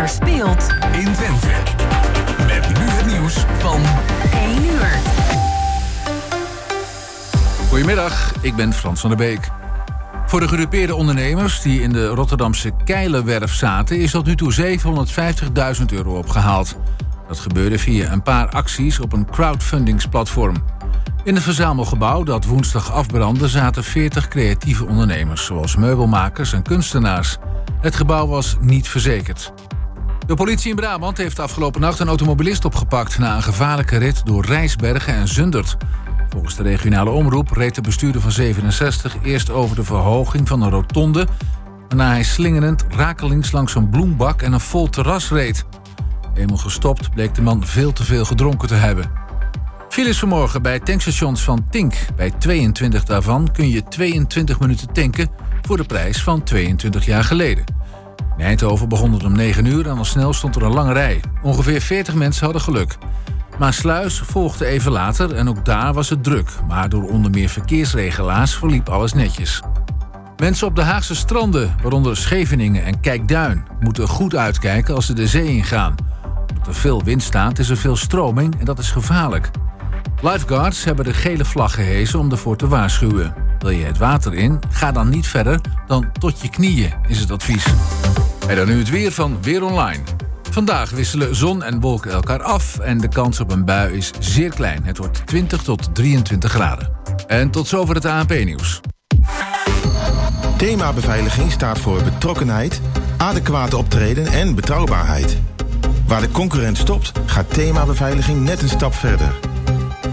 er speelt in Twente. Met nu het nieuws van 1 uur. Goedemiddag, ik ben Frans van der Beek. Voor de gedupeerde ondernemers die in de Rotterdamse Keilenwerf zaten... is tot nu toe 750.000 euro opgehaald. Dat gebeurde via een paar acties op een crowdfundingsplatform. In het verzamelgebouw dat woensdag afbrandde zaten 40 creatieve ondernemers... zoals meubelmakers en kunstenaars. Het gebouw was niet verzekerd. De politie in Brabant heeft afgelopen nacht een automobilist opgepakt... na een gevaarlijke rit door Rijsbergen en Zundert. Volgens de regionale omroep reed de bestuurder van 67 eerst over de verhoging van een rotonde... waarna hij slingerend rakelings langs een bloembak en een vol terras reed. Eenmaal gestopt bleek de man veel te veel gedronken te hebben. Files vanmorgen bij tankstations van Tink. Bij 22 daarvan kun je 22 minuten tanken voor de prijs van 22 jaar geleden. In Eindhoven begon het om 9 uur en al snel stond er een lange rij. Ongeveer 40 mensen hadden geluk. Maar Sluis volgde even later en ook daar was het druk. Maar door onder meer verkeersregelaars verliep alles netjes. Mensen op de Haagse stranden, waaronder Scheveningen en Kijkduin... moeten goed uitkijken als ze de zee ingaan. Omdat er veel wind staat is er veel stroming en dat is gevaarlijk. Lifeguards hebben de gele vlag gehezen om ervoor te waarschuwen. Wil je het water in, ga dan niet verder dan tot je knieën, is het advies. En dan nu het weer van Weer Online. Vandaag wisselen zon en wolken elkaar af en de kans op een bui is zeer klein. Het wordt 20 tot 23 graden. En tot zover het ANP-nieuws. Thema beveiliging staat voor betrokkenheid, adequate optreden en betrouwbaarheid. Waar de concurrent stopt, gaat thema beveiliging net een stap verder.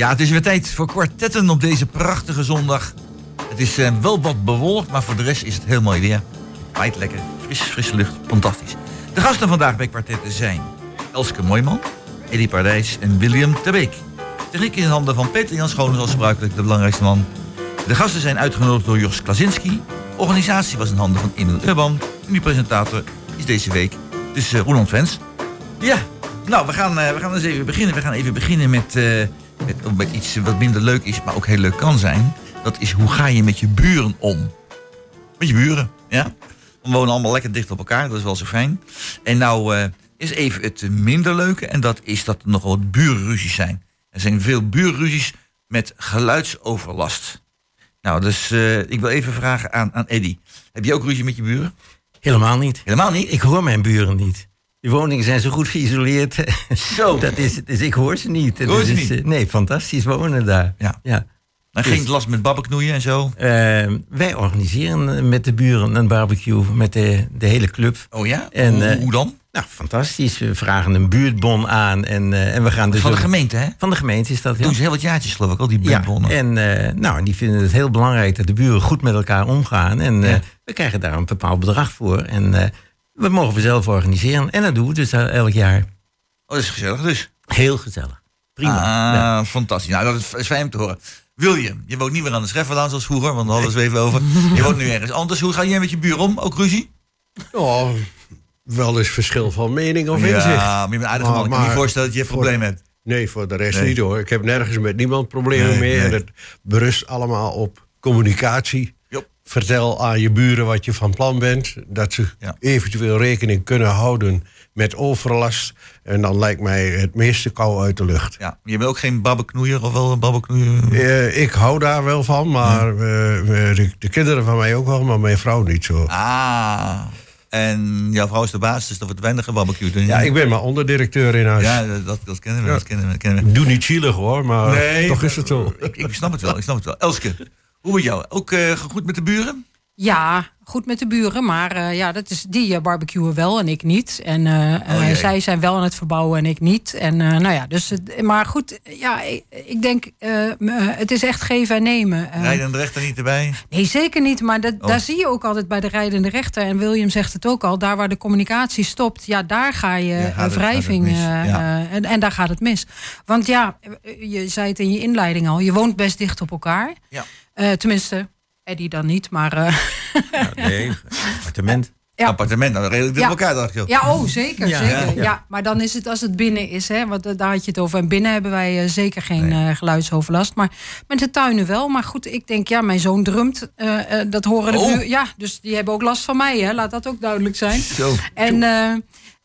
Ja, het is weer tijd voor kwartetten op deze prachtige zondag. Het is uh, wel wat bewolkt, maar voor de rest is het heel mooi weer. Waait lekker, fris, frisse lucht, fantastisch. De gasten vandaag bij kwartetten zijn Elske Mooijman, Eddie Pardijs en William Terbeek. Techniek in handen van Peter Jan Schoon, zoals gebruikelijk de belangrijkste man. De gasten zijn uitgenodigd door Jos Klasinski. Organisatie was in handen van Emil Urban. En die presentator is deze week dus uh, Roland Vens. Ja, nou, we gaan, uh, we gaan eens even beginnen. We gaan even beginnen met... met, met iets wat minder leuk is, maar ook heel leuk kan zijn. Dat is hoe ga je met je buren om? Met je buren, ja. We wonen allemaal lekker dicht op elkaar, dat is wel zo fijn. En nou uh, is even het minder leuke, en dat is dat er nog wat burenruzies zijn. Er zijn veel burenruzies met geluidsoverlast. Nou, dus uh, ik wil even vragen aan, aan Eddy. Heb je ook ruzie met je buren? Helemaal niet. Helemaal niet? Ik hoor mijn buren niet. Die woningen zijn zo goed geïsoleerd. Zo. Dat is, dus ik hoor ze niet. Hoor ze is, niet? Nee, fantastisch wonen daar. Ja. ja. Maar Dus- geen last met babbenknoeien en zo? Uh, wij organiseren met de buren een barbecue met de, de hele club. Oh ja? En, hoe, uh, hoe dan? Nou, fantastisch. We vragen een buurtbon aan en, uh, en we gaan dus... Van de ook- gemeente, hè? Van de gemeente is dat, ja. Doen ze heel wat jaartjes, geloof ik, al die Ja, buurtbonnen. en uh, nou, die vinden het heel belangrijk dat de buren goed met elkaar omgaan. En uh, Ja. we krijgen daar een bepaald bedrag voor. En we mogen we zelf organiseren. En dat doen we dus uh, elk jaar. Oh, dat is gezellig dus. Heel gezellig. Prima. Ah, Ja. fantastisch. Nou, dat is fijn om te horen. William, je woont niet meer aan de Schefferlaan zoals vroeger, want we het even over. Je woont nu ergens anders. Hoe ga jij met je buren om? Ook ruzie? Ja, wel eens verschil van mening of inzicht. Ja, maar je bent man. Ik kan me niet voorstellen dat je een voor- probleem hebt. Nee, voor de rest Nee. niet hoor. Ik heb nergens met niemand problemen Nee, mee. nee. En het berust allemaal op communicatie. Vertel aan je buren wat je van plan bent. Dat ze Ja. eventueel rekening kunnen houden met overlast. En dan lijkt mij het meeste kou uit de lucht. Ja, je bent ook geen babbeknoeier of wel een babbeknoeier? Eh, ik hou daar wel van, maar eh, de, de kinderen van mij ook wel, maar mijn vrouw niet zo. Ah, En jouw vrouw is de baas, dus dat wordt weinig gebarbecued. En- Ja, ik ben maar onderdirecteur in huis. Ja, dat, dat kennen we. Ja. Dat kennen we, kennen we. Doe niet zielig hoor, maar Nee, toch is het zo. Ik, ik snap het wel, ik snap het wel. Elske, hoe met jou? Ook eh, goed met de buren? Ja, goed met de buren, maar eh, ja, dat is, die eh, barbecuen wel en ik niet. En Oh, zij zijn wel aan het verbouwen en ik niet. En nou ja, dus, maar goed, ja, ik, ik denk, het is echt geven en nemen. Eh, Rijden de rechter niet erbij? Nee, zeker niet. Maar dat, Oh. daar zie je ook altijd bij de rijdende rechter. En William zegt het ook al. Daar waar de communicatie stopt, ja, daar ga je Ja, het- wrijving. het Ja. en, en daar gaat het mis. Want ja, je zei het in je inleiding al. Je woont best dicht op elkaar. Ja. Eh, tenminste, Eddie dan niet. Maar eh, Nee, appartement. Ja. Appartement, nou redelijk door Ja. elkaar, dacht ik. ja, oh, zeker. Ja, zeker. ja, maar dan is het als het binnen is. Hè, want eh, daar had je het over. En binnen hebben wij eh, zeker geen eh, geluidsoverlast. Maar met de tuinen wel. Maar goed, ik denk, ja, mijn zoon drumt. eh, eh, dat horen de Oh. buur. Ja, dus die hebben ook last van mij. Hè, laat dat ook duidelijk zijn. Zo. En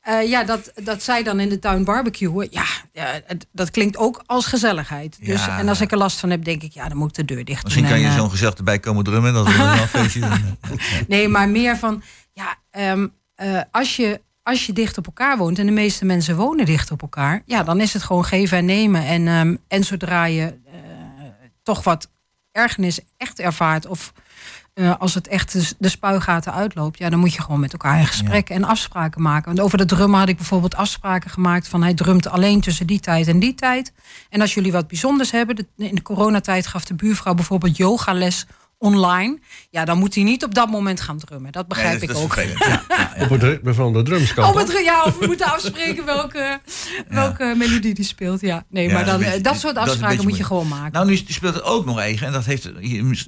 eh, eh, ja, dat, dat zij dan in de tuin barbecuen, ja, ja, het- dat klinkt ook als gezelligheid. Dus. En als ik er last van heb, denk ik, ja, dan moet ik de deur dicht Misschien doen. kan En, je eh, zo'n gezellig erbij komen drummen. Dat is wel een feestje. Nee, maar meer van, ja, ehm, eh, als, je, als je dicht op elkaar woont en de meeste mensen wonen dicht op elkaar, ja, dan is het gewoon geven en nemen. En, ehm, en zodra je eh, toch wat ergernis echt ervaart of eh, als het echt de, spuigaten uitloopt, ja, dan moet je gewoon met elkaar in gesprek en afspraken maken. Want over de drummen had ik bijvoorbeeld afspraken gemaakt van hij drumt alleen tussen die tijd en die tijd. En als jullie wat bijzonders hebben, de- in de coronatijd gaf de buurvrouw bijvoorbeeld yogales online. Ja, dan moet hij niet op dat moment gaan drummen. Dat begrijp Nee, dat ik is ook. Ja, ja, ja. Op het ritme van de drums kan Oh, toch? wat, ja, of we moeten afspreken welke, welke melodie die speelt. Ja, nee, Ja, maar dat dan, eh, beetje- dat soort dat afspraken moet je gewoon maken. Nou, nu speelt het ook nog eigen. En dat heeft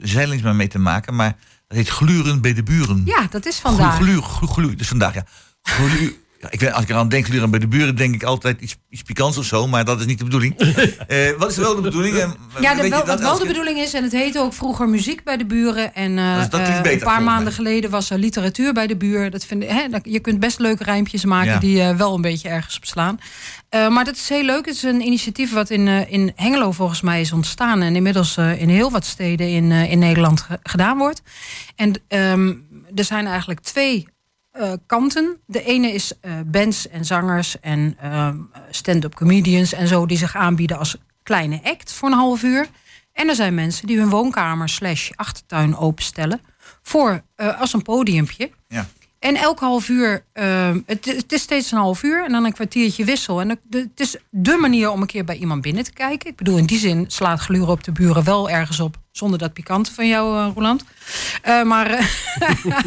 zeilings maar mee te maken. Maar dat heet gluren bij de buren. ja, dat is vandaag. Glu, glu, glu, dus vandaag, ja. Glu, ja ik weet, als ik eraan denk, bij de buren, denk ik altijd iets, iets pikants of zo. Maar dat is niet de bedoeling. Eh, wat is wel de bedoeling? Ja, de, wel, wat wel de bedoeling is, en het heette ook vroeger muziek bij de buren. En eh, Dat- dat klinkt eh, beter, een paar maanden mij. geleden was er literatuur bij de buur. Dat vind, hè, dat- je kunt best leuke rijmpjes maken Ja. die wel een beetje ergens op slaan. Eh, maar dat is heel leuk. Het is een initiatief wat in, in Hengelo volgens mij is ontstaan. En inmiddels in heel wat steden in, in Nederland ge- gedaan wordt. En ehm, er zijn eigenlijk twee eh, kanten. De ene is eh, bands en zangers en ehm, stand-up comedians en zo... die zich aanbieden als kleine act voor een half uur. En er zijn mensen die hun woonkamer slash achtertuin openstellen... Voor, eh, als een podiumpje. Ja. En elk half uur, ehm, het, het is steeds een half uur en dan een kwartiertje wissel. En het is de manier om een keer bij iemand binnen te kijken. Ik bedoel, in die zin slaat gluren op de buren wel ergens op. Zonder dat pikante van jou, eh, Roland. Eh, maar eh,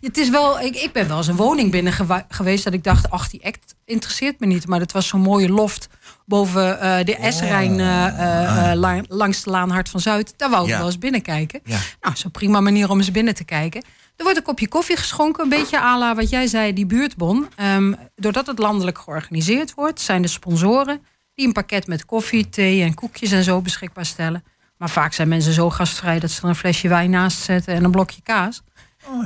het is wel, ik, ik ben wel eens een woning binnen geweest dat ik dacht, ach, die act interesseert me niet. Maar het was zo'n mooie loft boven de Esrijn eh, eh, la- langs de Laan Hart van Zuid. Daar wou ik Ja. wel eens binnenkijken. Ja. Nou, zo'n prima manier om eens binnen te kijken. Er wordt een kopje koffie geschonken, een beetje à la wat jij zei, die buurtbon. Ehm, doordat het landelijk georganiseerd wordt, zijn de sponsoren die een pakket met koffie, thee en koekjes en zo beschikbaar stellen. Maar vaak zijn mensen zo gastvrij dat ze er een flesje wijn naast zetten en een blokje kaas.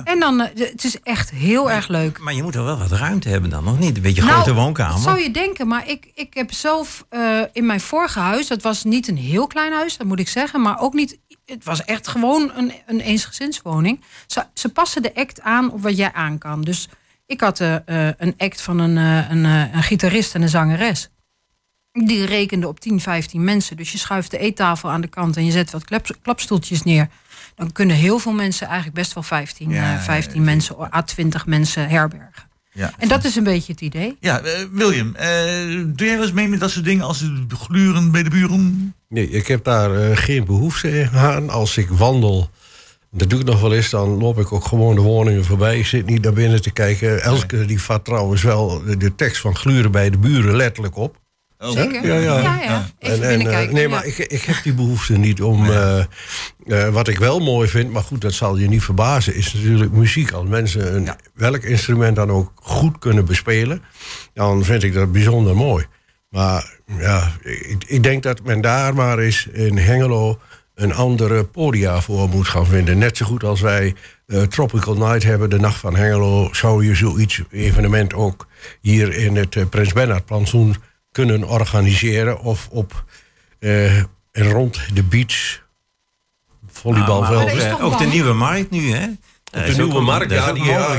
En dan, eh, het is echt heel erg leuk. Maar je moet er wel wat ruimte hebben dan, nog niet? Een beetje Nou, grote woonkamer. Dat zou je denken, maar ik, ik heb zelf eh, in mijn vorige huis, dat was niet een heel klein huis, dat moet ik zeggen, maar ook niet, het was echt gewoon een, een eensgezinswoning. Ze, ze passen de act aan op wat jij aan kan. Dus ik had eh, eh, een act van een, eh, een, een gitarist en een zangeres. Die rekende op 10, 15 mensen. Dus je schuift de eettafel aan de kant en je zet wat klep, klapstoeltjes neer. Dan kunnen heel veel mensen eigenlijk best wel 15, Ja, eh, 15 ja, mensen, à 20 mensen herbergen. Ja. En dat is een beetje het idee. Ja, eh, William, eh, doe jij wel eens mee met dat soort dingen als het gluren bij de buren? Nee, ik heb daar eh, geen behoefte aan. Als ik wandel, dat doe ik nog wel eens, dan loop ik ook gewoon de woningen voorbij. Ik zit niet naar binnen te kijken. Elke die vat trouwens wel de tekst van gluren bij de buren letterlijk op. Oh. Zeker. Ja, ja. ja, ja. Even En- en, binnenkijken. eh, nee, ja. maar ik, ik heb die behoefte niet om. eh, eh, wat ik wel mooi vind, maar goed, dat zal je niet verbazen, is natuurlijk muziek. Als mensen een, welk instrument dan ook goed kunnen bespelen, dan vind ik dat bijzonder mooi. Maar ja, ik, ik denk dat men daar maar eens in Hengelo een andere podia voor moet gaan vinden. Net zo goed als wij Tropical Night hebben, de Nacht van Hengelo, zou je zoiets evenement ook hier in het Prins Bernhard plantsoen kunnen organiseren. Of op eh, en rond de beach, Ah, maar volleybalveld. ook, de nieuwe markt nu, hè? Op de nieuwe markt, ja, die, ja,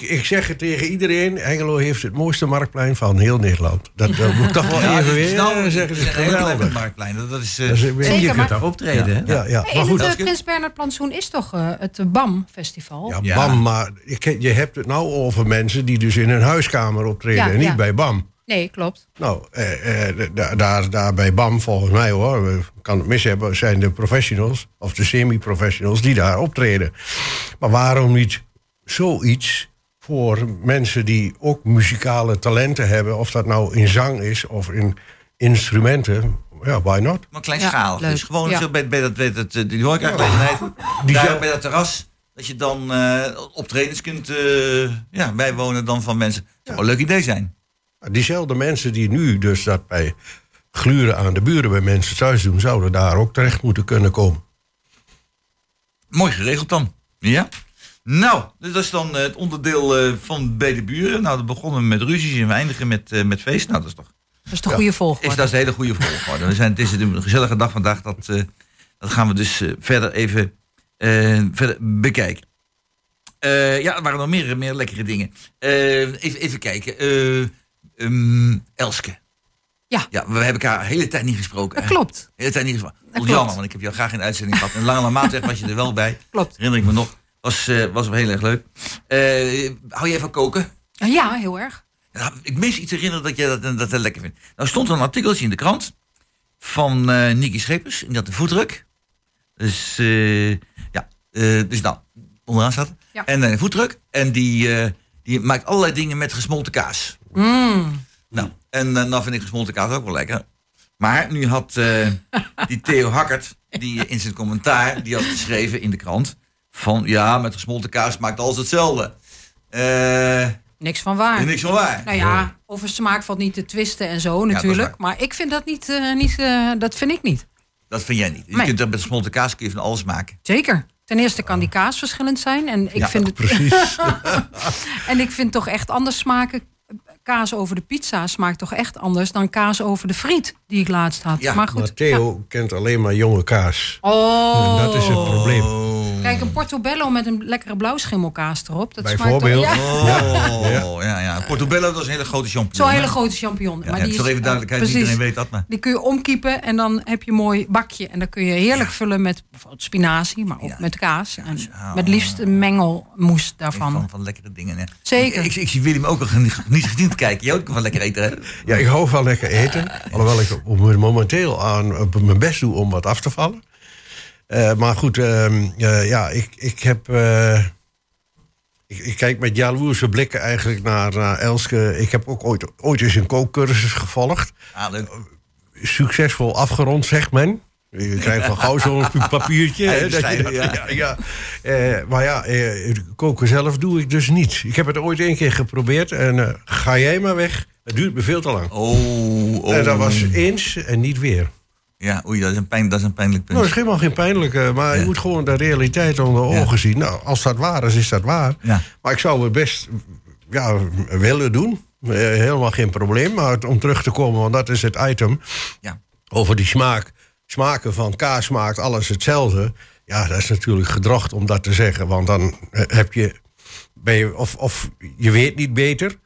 ik, zeg het tegen iedereen. Engelo heeft het mooiste marktplein van heel Nederland. Dat, dat moet ik toch wel Ja, even weer nou- eh, zeggen. het Het is is een marktplein. Dat is, eh, Dat is, je Zeker, kunt maar- daar optreden, hè? ja, ja. Hey, Maar en goed, het als eh, Prins Bernhard Plantsoen is toch het BAM-festival? ja, Ja. BAM, maar je, je hebt het nou over mensen die dus in een huiskamer optreden Ja, en niet ja. bij BAM. Nee, klopt. Nou, eh, eh, da- daar, daar bij BAM, volgens mij hoor, ik kan het mis hebben, zijn de professionals of de semi-professionals die daar optreden. Maar waarom niet zoiets voor mensen die ook muzikale talenten hebben, of dat nou in zang is of in instrumenten? Ja, why not? Maar kleinschalig. Ja, dus gewoon Ja. zo bij, bij, dat, bij dat, eh, die horecagelegenheid. Die daar zou- bij dat terras. Dat je dan eh, optredens kunt eh, ja, bijwonen dan van mensen. Dat zou wel een leuk idee zijn. Diezelfde mensen die nu dus dat bij gluren aan de buren bij mensen thuis doen, zouden daar ook terecht moeten kunnen komen. Mooi geregeld dan. Ja. Nou, dus dat is dan eh, het onderdeel eh, van bij de buren. Nou, dan begonnen we met ruzies en we eindigen met, eh, met feest. Nou, dat is toch Dat is de goede is, volgorde. dat is de hele goede volgorde. We zijn, het is een gezellige dag vandaag. Dat, eh, dat gaan we dus eh, verder even eh, verder bekijken. Eh, ja, er waren nog meer, meer lekkere dingen. Eh, even, even kijken. Eh, ehm, Elske. Ja. ja. We hebben elkaar de hele tijd niet gesproken. Dat klopt. De hele tijd niet gesproken. Dat klopt. jammer, want ik heb jou graag in de uitzending gehad. En lange maand was je er wel bij. Klopt. Herinner ik me nog. Was, eh, was wel heel erg leuk. Eh, hou jij van koken? Ja, heel erg. Ik mis iets herinneren dat je dat, dat, dat lekker vindt. Nou stond er een artikeltje in de krant van eh Nicky Schepers. En die had een voetdruk. Dus eh, ja, eh, dus nou, onderaan staat. Ja. En een voetdruk. En die, eh, die maakt allerlei dingen met gesmolten kaas. Mm. Nou, en eh, nou vind ik gesmolten kaas ook wel lekker. Maar nu had eh, die Theo Hakkert, die in zijn commentaar, die had geschreven in de krant. Van ja, met gesmolten kaas maakt alles hetzelfde. Eh Niks van waar. niks van waar. Nou ja, over smaak valt niet te twisten en zo natuurlijk. maar ik vind dat niet, eh, niet eh, dat vind ik niet. Dat vind jij niet. Je Nee. kunt er met gesmolten kaas kun je van alles maken. Zeker. Ten eerste kan die kaas verschillend zijn. En ik, Ja, vind, het, Precies. en ik vind toch echt anders smaken. Kaas over de pizza smaakt toch echt anders dan kaas over de friet die ik laatst had. Ja, maar goed. maar Theo kent alleen maar jonge kaas. Oh. En dat is het probleem. Kijk, een portobello met een lekkere blauwschimmelkaas erop. Dat Bijvoorbeeld. Smaakt ja, Oh, ja, ja. Portobello, dat is een hele grote champignon. Zo'n hele grote champignon. Ja, maar ja, die ik zal is, even duidelijkheid, eh, iedereen precies. weet dat. Maar. Die kun je omkiepen en dan heb je een mooi bakje. En dan kun je heerlijk vullen met bijvoorbeeld spinazie, maar ook Ja. met kaas. En ja. met liefst een mengelmoes daarvan. Van, van lekkere dingen. hè. Zeker. Ik, ik, ik zie Willem ook al niet gezien te kijken. Jij ook van lekker eten, hè? Ja, ik hou van lekker eten. Alhoewel ik op- momenteel aan op mijn best doe om wat af te vallen. Eh, maar goed, ehm, eh, ja, ik, ik heb. eh, ik, ik kijk met jaloerse blikken eigenlijk naar, naar Elske. Ik heb ook ooit, ooit eens een kookcursus gevolgd. Ah. Succesvol afgerond, zegt men. Je krijgt van gauw zo'n papiertje. dat je, ja. ja, maar ja, koken zelf doe ik dus niet. Ik heb het ooit één keer geprobeerd. En ga jij maar weg. Het duurt me veel te lang. Oh, oh. En dat was eens en niet weer. Ja, oei, dat is een, pijn, dat is een pijnlijk punt. Nou, dat is helemaal geen pijnlijke, maar je moet gewoon de realiteit onder Ja. ogen zien. Nou, als dat waar is, is dat waar. Ja. Maar ik zou het best ja, willen doen. Eh, helemaal geen probleem. Maar om terug te komen, want dat is het item. Ja. Over die smaak. Smaken van kaas smaakt alles hetzelfde. Ja, dat is natuurlijk gedrocht om dat te zeggen. Want dan eh, heb je, ben je of, of je weet niet beter.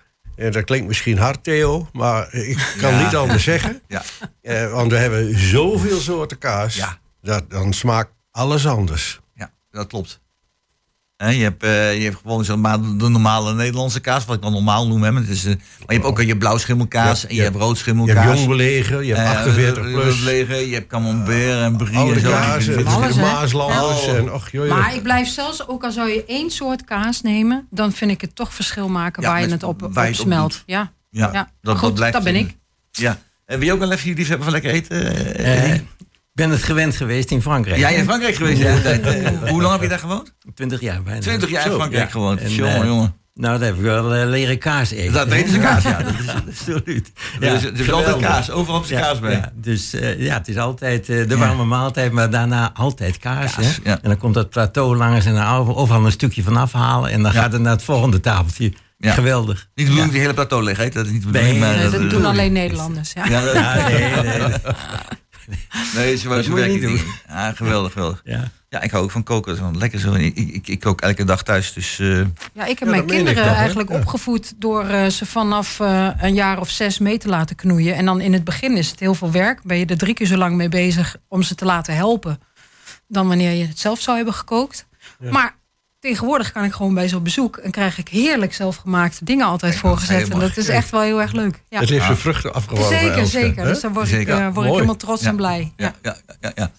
Dat klinkt misschien hard, Theo. Maar ik kan Ja. niet anders zeggen. Ja. Eh, want we hebben zoveel soorten kaas. Ja. Dat, dan smaakt alles anders. Ja, dat klopt. Hè, je, hebt, eh, je hebt gewoon zeg maar, de normale Nederlandse kaas, wat ik dan normaal noem. Hè. maar Het is, eh, maar je hebt ook al je blauwschimmelkaas Ja, en je je hebt Je roodschimmelkaas. hebt jong belegen, je hebt Eh, 48 eh, plus. Legen, je hebt camembert en brie en zo. kaas, en Alles? Maaslanders. Och, joh, joh. Maar ik blijf zelfs, ook al zou je één soort kaas nemen, dan vind ik het toch verschil maken Ja, waar je het op, waar je het op smelt. Ja, Ja, ja. dat, Goed, dat, blijft, dat ben ik. Ja. En wil je ook wel even liefhebber van lekker eten? Ben het gewend geweest in Frankrijk. Jij in Frankrijk geweest de hele tijd. Hoe lang heb je daar gewoond? 20 jaar bijna. 20 jaar in Frankrijk ja. gewoond. En, jongen, eh, jongen. Nou, dat heb ik wel eh, leren kaas eten. Dat weten ze kaas, ja. Dat is absoluut. Ja, dus, er is altijd kaas, overal op zijn Ja, kaas bij. ja, dus eh, ja, het is altijd eh, de Ja. warme maaltijd, maar daarna altijd kaas. Kaas, hè? ja. En dan komt dat plateau langs en dan over- overal een stukje van afhalen. En dan Ja. gaat het naar het volgende tafeltje. Ja. Geweldig. Niet de bedoeling die hele plateau leeg heet, dat is niet de bedoeling. Nee, maar Nee, dat dat doen alleen Nederlanders. Ja. Ja, dat, Ja, nee, nee, nee. ze, Dat ze moet je werken niet doen. niet. Ja, geweldig, geweldig. Ja. Ja, ik hou ook van koken. Dat is wel lekker zo. Ik, ik, ik kook elke dag thuis. Dus eh, Ja, ik heb Ja, mijn kinderen eigenlijk Ja. opgevoed door eh, ze vanaf eh, een jaar of zes mee te laten knoeien. En dan in het begin is het heel veel werk. Ben je er drie keer zo lang mee bezig om ze te laten helpen dan wanneer je het zelf zou hebben gekookt. Maar tegenwoordig kan ik gewoon bij ze op bezoek en krijg ik heerlijk zelfgemaakte dingen altijd is voorgezet. En dat is echt wel heel erg leuk. Ja. Het heeft zijn vruchten afgeworpen. Zeker, Elske, zeker. Dus daar word, ik, eh, word ik helemaal trots Ja. en blij. ja, ja, ja, ja, ja.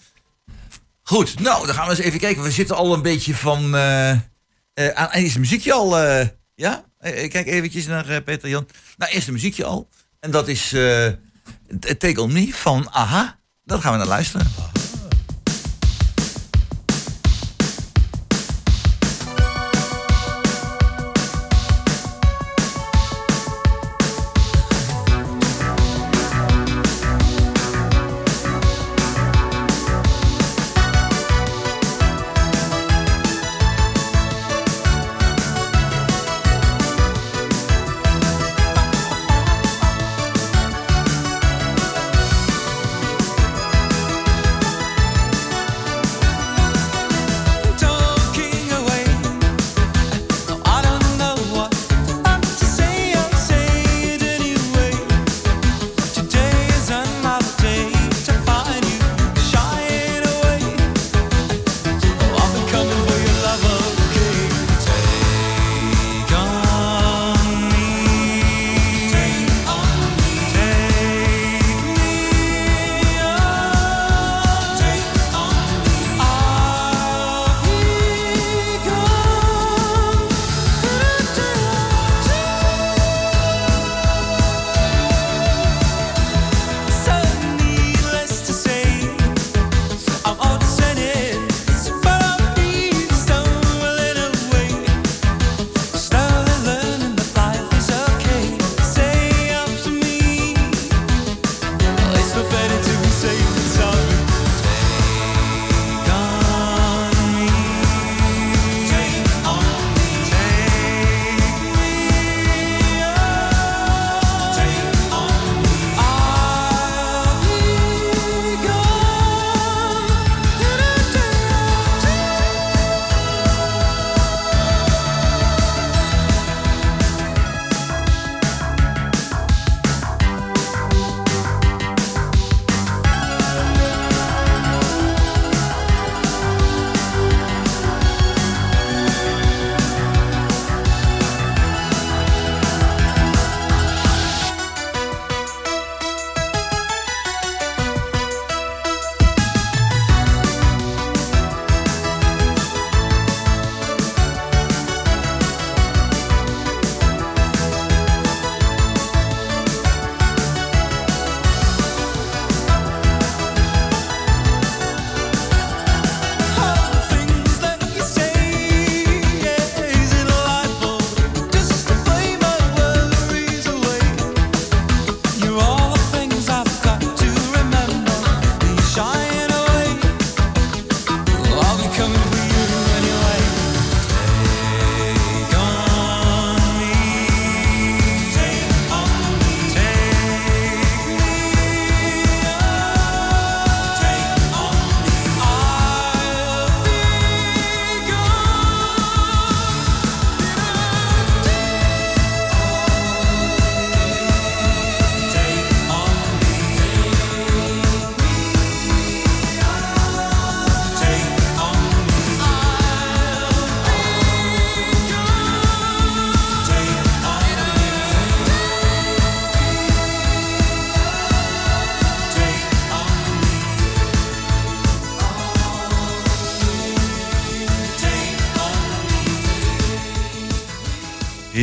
Goed, nou, dan gaan we eens even kijken. We zitten al een beetje van... eh eh, aan eerst een muziekje al. eh, ja? Eh, kijk eventjes naar Peter Jan. Nou, eerst een muziekje al. En dat is eh Take On Me van Aha. Dat gaan we naar luisteren.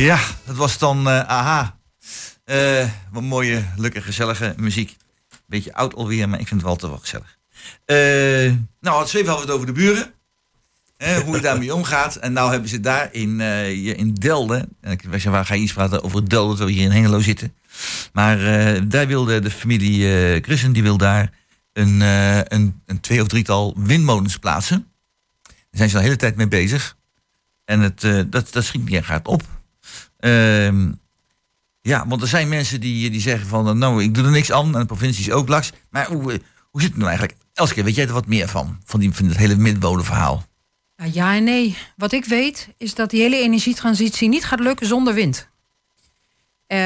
Ja, dat was dan eh, Aha. Eh, wat mooie, leuke, gezellige muziek. Beetje oud alweer, maar ik vind het wel te wel gezellig. Eh, nou, het even hadden we het over de buren. Eh, hoe je daarmee omgaat. En nou hebben ze daar in, in Delden. En ik, wij zeggen, waar ga je iets praten over Delden, terwijl we hier in Hengelo zitten. Maar daar wilde de familie Krussen, die wil daar een, een, een twee of drietal windmolens plaatsen. Daar zijn ze al de hele tijd mee bezig. En het, dat, dat schiet niet hard op. Ehm, ja, want er zijn mensen die, die zeggen van... nou, ik doe er niks aan en de provincie is ook laks. Maar hoe, eh, Hoe zit het nou eigenlijk? Elske, weet jij er wat meer van? Van, die, van het hele windmolenverhaal? Ja, en nee. Wat ik weet is dat die hele energietransitie niet gaat lukken zonder wind. Eh,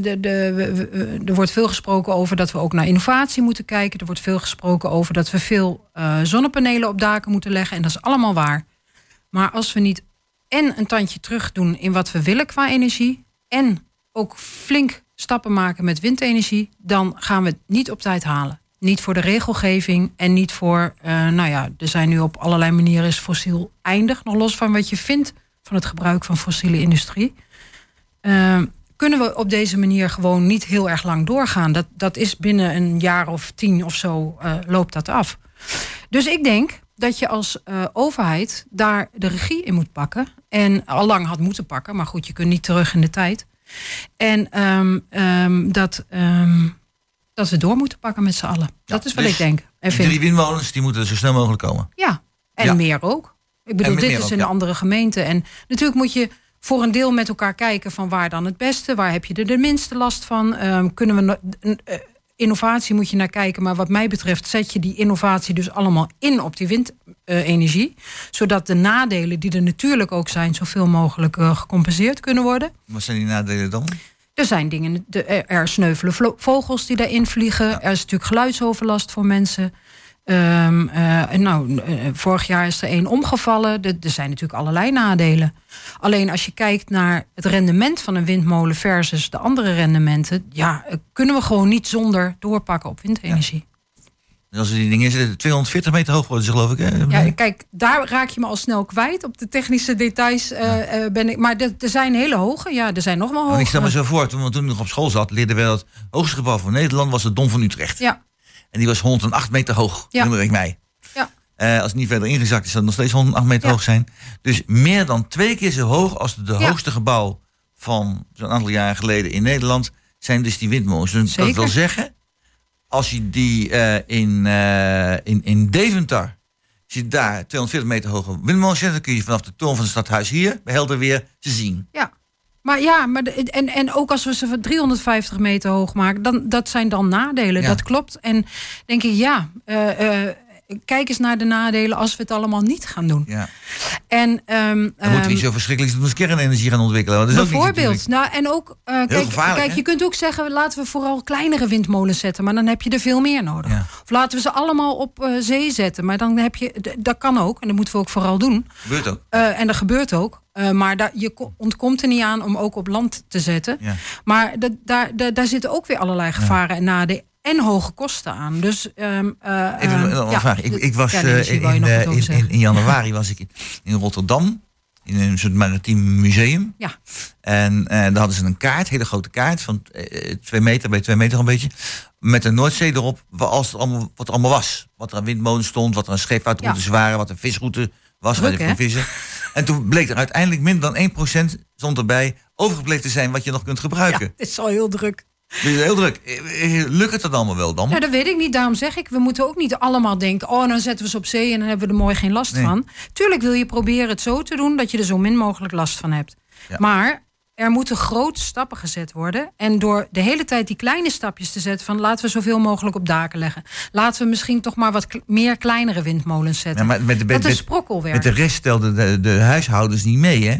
de, de, er wordt veel gesproken over dat we ook naar innovatie moeten kijken. Er wordt veel gesproken over dat we veel eh, zonnepanelen op daken moeten leggen. En dat is allemaal waar. Maar als we niet en een tandje terug doen in wat we willen qua energie... en ook flink stappen maken met windenergie... dan gaan we het niet op tijd halen. Niet voor de regelgeving en niet voor... eh, nou ja, er zijn nu op allerlei manieren is fossiel eindig. Nog los van wat je vindt van het gebruik van fossiele industrie. Eh, kunnen we op deze manier gewoon niet heel erg lang doorgaan. Dat, dat is binnen een jaar of tien of zo eh, loopt dat af. Dus ik denk dat je als eh, overheid daar de regie in moet pakken. En al lang had moeten pakken, maar goed, je kunt niet terug in de tijd. En ehm, ehm, dat, ehm, dat we door moeten pakken met z'n allen. dat is wat dus ik denk. En Die vind. drie windmolens die moeten er zo snel mogelijk komen. Ja, en Ja. meer ook. Ik bedoel, dit is ook, een ja. andere gemeente. En natuurlijk moet je voor een deel met elkaar kijken van waar dan het beste, waar heb je er de minste last van. Kunnen we eh, innovatie moet je naar kijken, maar wat mij betreft zet je die innovatie dus allemaal in op die windenergie, zodat de nadelen die er natuurlijk ook zijn zoveel mogelijk eh, gecompenseerd kunnen worden. Wat zijn die nadelen dan? Er zijn dingen, er sneuvelen vogels die daarin vliegen. Er is natuurlijk geluidsoverlast voor mensen. Ehm, eh, nou, eh, vorig jaar is er één omgevallen. Er, er zijn natuurlijk allerlei nadelen. Alleen als je kijkt naar het rendement van een windmolen versus de andere rendementen, ja, eh, kunnen we gewoon niet zonder doorpakken op windenergie. Dus als die dingen zitten, 240 meter hoog worden ze geloof ik. Hè? Ja, kijk, daar raak je me al snel kwijt. Op de technische details ben ik. Maar er zijn hele hoge. Ja, er zijn nog wel hoge. ik stel me zo voor, toen, toen ik nog op school zat, leerden we dat het hoogste gebouw van Nederland was het Dom van Utrecht. Ja, En die was 108 meter hoog, Ja. herinner ik mij. ja. Eh, als het niet verder ingezakt is, zal het nog steeds 108 meter Ja. hoog zijn. Dus meer dan twee keer zo hoog als de Ja. hoogste gebouw van zo'n aantal jaren geleden in Nederland zijn dus die windmolens. Dus dat wil zeggen, als je die eh, in, eh, in, in Deventer, als je daar 240 meter hoge windmolens zet, dan kun je vanaf de toren van het stadhuis hier bij helder weer ze zien. Ja. Maar ja, maar de- en, en ook als we ze van 350 meter hoog maken, dan, dat zijn dan nadelen. Ja. Dat klopt. En denk ik, ja, eh, eh, kijk eens naar de nadelen als we het allemaal niet gaan doen. Ja. En, ehm, Dan moeten we ehm, niet zo verschrikkelijk doen als kernenergie gaan ontwikkelen. Dat is Bijvoorbeeld. Nou, en ook, eh, kijk, kijk hè? je kunt ook zeggen, laten we vooral kleinere windmolens zetten, maar dan heb je er veel meer nodig. Ja. Of laten we ze allemaal op eh, zee zetten, maar dan heb je, dat kan ook, en dat moeten we ook vooral doen. Gebeurt ook. Eh, en dat gebeurt ook. Maar daar, je ko- ontkomt er niet aan om ook op land te zetten. Ja. Maar dat, daar, daar, daar zitten ook weer allerlei gevaren en nadelen. En hoge kosten aan. Dus, ehm, eh, Even een, een ja, vraag. Ik, ik was eh, in, je in, eh, januari was ik in, Rotterdam. In een soort maritiem museum. Ja. En eh, daar hadden ze een kaart, hele grote kaart, van eh, twee meter bij twee meter een beetje. Met de Noordzee erop, waar alles allemaal, wat er allemaal was. Wat er aan windmolens stond, wat er aan scheepvaartroutes waren, wat een visroute was, waar je Druk, kon hè? vissen. En toen bleek er uiteindelijk minder dan 1% zond erbij overgebleven te zijn wat je nog kunt Ja, gebruiken. het is al heel druk. Dus heel druk. Eh, eh, Lukt het dan allemaal wel dan? Nou, dat weet ik niet. Daarom zeg ik, we moeten ook niet allemaal denken... oh, dan zetten we ze op zee en dan hebben we er mooi geen last Nee. van. Tuurlijk wil je proberen het zo te doen... dat je er zo min mogelijk last van hebt. Ja. Maar er moeten grote stappen gezet worden. En door de hele tijd die kleine stapjes te zetten... van laten we zoveel mogelijk op daken leggen. Laten we misschien toch maar wat meer kleinere windmolens zetten. Ja, maar met dat is sprokkelwerk. Met de rest stelden de, de huishoudens niet mee, hè?